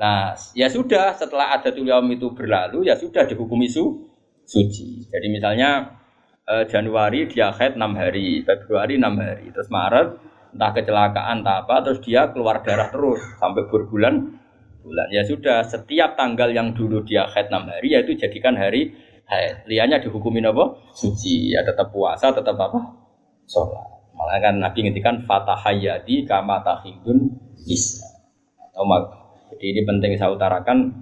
Nah, ya sudah setelah ada yaum itu berlalu ya sudah dihukumi su suci. Jadi misalnya eh, Januari dia haid 6 hari, Februari 6 hari, terus Maret entah kecelakaan entah apa terus dia keluar darah terus sampai berbulan bulan. Ya sudah, setiap tanggal yang dulu dia haid 6 hari yaitu jadikan hari haid. Lianya dihukumin apa? Suci. Ya tetap puasa, tetap apa? Sholat. Malah kan Nabi ngintikan fatahayati kama tahidun isya. Atau jadi ini penting saya utarakan.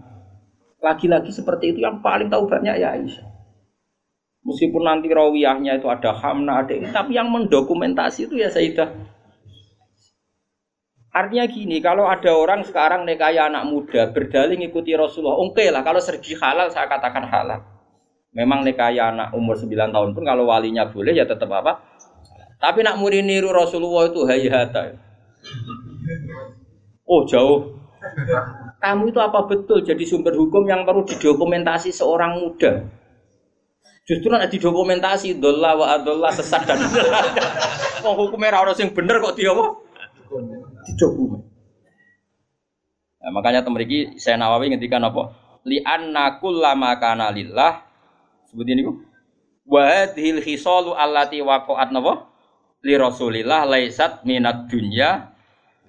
Lagi-lagi seperti itu yang paling tahu banyak ya Aisyah. Meskipun nanti rawiyahnya itu ada hamna, ada ini, tapi yang mendokumentasi itu ya Sayyidah. Artinya gini, kalau ada orang sekarang nekaya anak muda berdalih ngikuti Rasulullah, oke okay lah kalau sergi halal saya katakan halal. Memang nekaya anak umur 9 tahun pun kalau walinya boleh ya tetap apa? Tapi nak murid niru Rasulullah itu hayata. Oh jauh kamu itu apa betul jadi sumber hukum yang perlu didokumentasi seorang muda? Justru nanti didokumentasi dolla wa adolla sesat dan mau hukumnya orang yang bener kok dia apa? Didokumen. Nah, makanya temeriki saya Nawawi ngendikan apa? Li anna kullama kana lillah sebut ini. Wa hadhil khisalu allati waqa'at napa? Li Rasulillah laisat minat dunya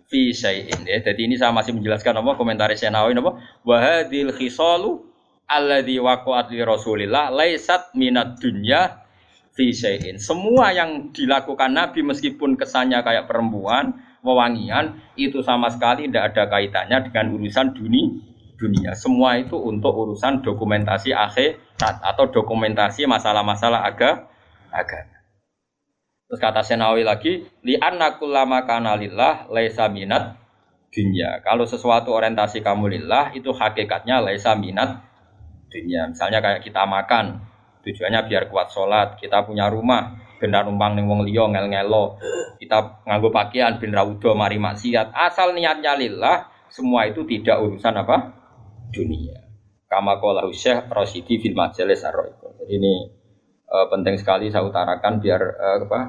fi syai'in ya. Jadi ini saya masih menjelaskan apa komentar Senawi apa wa hadil khisalu alladzi waqa'at li Rasulillah laisat minat dunya fi syai'in. Semua yang dilakukan Nabi meskipun kesannya kayak perempuan, wewangian, itu sama sekali tidak ada kaitannya dengan urusan dunia dunia. Semua itu untuk urusan dokumentasi akhirat atau dokumentasi masalah-masalah aga agama. Terus kata Senawi lagi, li anna kullama kana lillah laisa minat dunia. Kalau sesuatu orientasi kamu lillah itu hakikatnya laisa minat dunia. Misalnya kayak kita makan, tujuannya biar kuat sholat. Kita punya rumah, benar numpang ning wong liya ngel-ngelo. Kita nganggo pakaian ben ra mari maksiat. Asal niatnya lillah, semua itu tidak urusan apa? dunia. Kama qala Syekh Rasyidi fil majalis ar ini uh, penting sekali saya utarakan biar uh, apa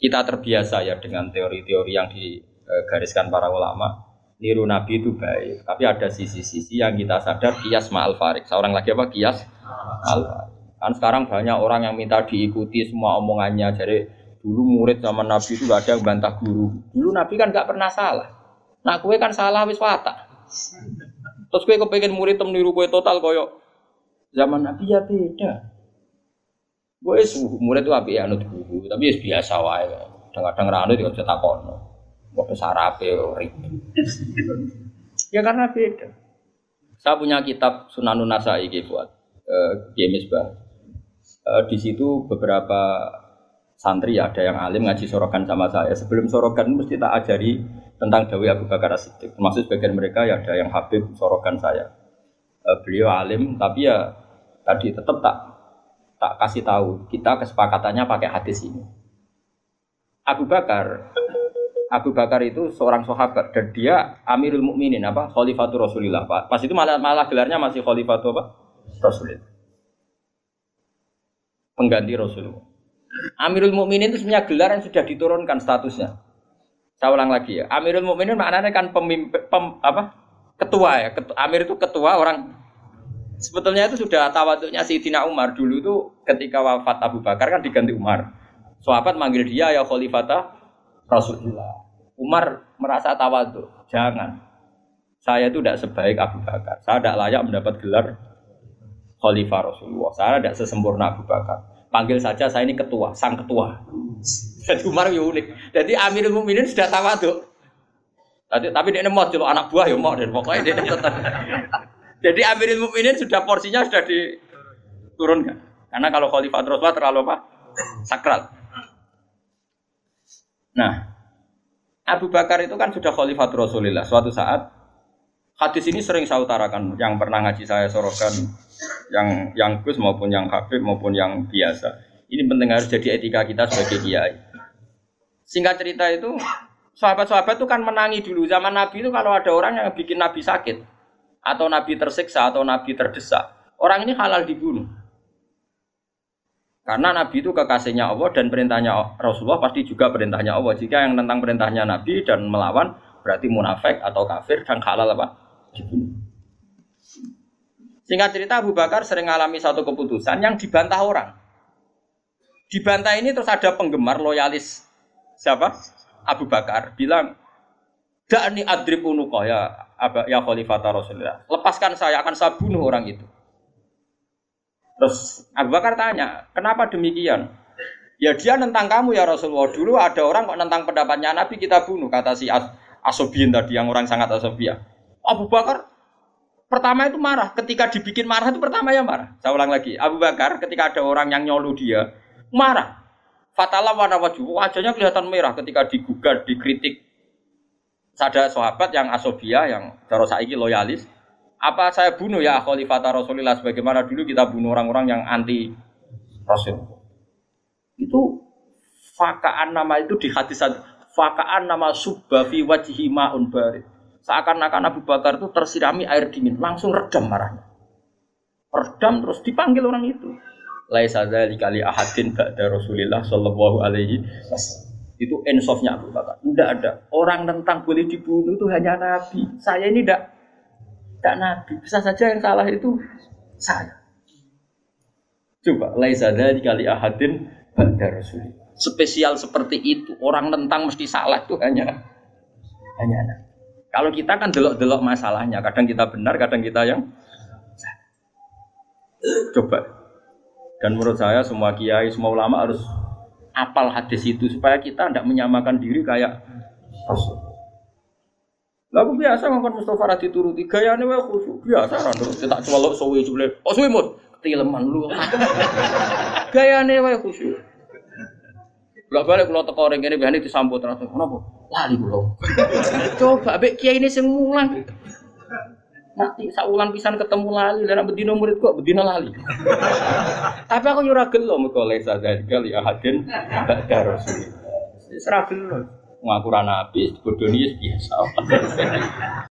kita terbiasa ya dengan teori-teori yang digariskan para ulama. Niru nabi itu baik tapi ada sisi-sisi yang kita sadar kias ma'al farik seorang lagi apa? Kias al kan sekarang banyak orang yang minta diikuti semua omongannya. Jadi dulu murid zaman nabi itu gak ada yang bantah guru. Dulu nabi kan gak pernah salah. Nah kue kan salah wis watak. Terus kue kepengen murid tem niru kue total koyok zaman nabi ya beda Gue murid itu api anut guru, tapi ya biasa wae. Kadang-kadang rano juga bisa takono. Gue sarape ribet. ya karena beda. Saya punya kitab Sunanun Nasai buat uh, Gemis bah. Uh, di situ beberapa santri ada yang alim ngaji sorokan sama saya. Sebelum sorokan mesti tak ajari tentang Dawi Abu Bakar Siddiq. Termasuk sebagian mereka ya ada yang Habib sorokan saya. Uh, beliau alim tapi ya tadi tetap tak tak kasih tahu kita kesepakatannya pakai hadis ini. Abu Bakar Abu Bakar itu seorang sahabat dan dia Amirul Mukminin apa Khalifatul Rasulillah Pak. Pas itu malah malah gelarnya masih Khalifatul apa? Rasulillah. Pengganti Rasulullah. Amirul Mukminin itu sebenarnya gelar yang sudah diturunkan statusnya. Saya ulang lagi ya. Amirul Mukminin maknanya kan pemimpin pem, apa? Ketua ya. Ketua, Amir itu ketua orang Sebetulnya itu sudah tawaduknya Sayyidina Umar dulu itu ketika wafat Abu Bakar kan diganti Umar. Sahabat manggil dia ya khalifata Rasulullah. Umar merasa tawaduk. Jangan. Saya itu tidak sebaik Abu Bakar. Saya tidak layak mendapat gelar khalifah Rasulullah. Saya tidak sesempurna Abu Bakar. Panggil saja saya ini ketua, sang ketua. Jadi Umar ya unik. Jadi Amirul Mukminin sudah tawaduk. Tapi, tapi dia mau anak buah ya mau dan pokoknya dia tetap jadi Amirul Mukminin sudah porsinya sudah diturunkan. Karena kalau Khalifah Rasulullah terlalu apa? Sakral. Nah, Abu Bakar itu kan sudah Khalifah Rasulullah. Suatu saat hadis ini sering saya utarakan yang pernah ngaji saya sorokan yang yang Gus maupun yang Habib maupun yang biasa. Ini penting harus jadi etika kita sebagai kiai. Singkat cerita itu sahabat-sahabat itu kan menangi dulu zaman Nabi itu kalau ada orang yang bikin Nabi sakit atau nabi tersiksa atau nabi terdesak, orang ini halal dibunuh. Karena nabi itu kekasihnya Allah dan perintahnya Rasulullah pasti juga perintahnya Allah. Jika yang tentang perintahnya nabi dan melawan berarti munafik atau kafir dan halal apa? Dibunuh. Singkat cerita Abu Bakar sering mengalami satu keputusan yang dibantah orang. Dibantah ini terus ada penggemar loyalis siapa? Abu Bakar bilang, Da'ni adrib unuqa ya ya khalifah Rasulullah. Lepaskan saya akan saya bunuh orang itu. Terus Abu Bakar tanya, kenapa demikian? Ya dia nentang kamu ya Rasulullah. Dulu ada orang kok nentang pendapatnya Nabi kita bunuh kata si As Asobian tadi yang orang sangat asobia. Abu Bakar pertama itu marah. Ketika dibikin marah itu pertama ya marah. Saya ulang lagi. Abu Bakar ketika ada orang yang nyolu dia marah. Fatalah warna wajah wajahnya kelihatan merah ketika digugat, dikritik, ada sahabat yang asobia yang cara saiki loyalis. Apa saya bunuh ya khalifah Rasulullah sebagaimana dulu kita bunuh orang-orang yang anti Rasul itu fakaan nama itu di hati saja fakaan nama subba fi wajhi ma'un barid. Seakan-akan Abu Bakar itu tersirami air dingin langsung redam marahnya. Redam terus dipanggil orang itu. Laisa dzalika li ahadin ba'da Rasulillah sallallahu alaihi wasallam itu ensofnya Abu Bakar. Tidak ada. Orang tentang boleh dibunuh itu hanya Nabi. Saya ini tidak tidak Nabi. Bisa saja yang salah itu saya. Coba, laisa dari kali ahadin pada Rasul. Spesial seperti itu. Orang tentang mesti salah itu hanya hanya Nabi. Kalau kita kan delok-delok masalahnya. Kadang kita benar, kadang kita yang Coba. Dan menurut saya semua kiai, semua ulama harus apal hadis itu supaya kita tidak menyamakan diri kayak Rasul. Lah aku biasa ngomong Mustafa ra dituruti, gayane wae khusyuk. Biasa ra terus tak celok suwe jule. Oh suwe mut, ketileman lu. gayane wae khusyuk. Lah balik kula teko ring kene biasane disambut terus. Kenapa? Lali kula. Coba mbek kiai ini sing mulang. Nanti saulan pisan ketemu lali, dan bedino murid kok bedino lali. Tapi aku nyurah gelo mergo lesa dari kali ahadin ba'da rasul. Serah gelo. Ngaku ra nabi, bodoni biasa.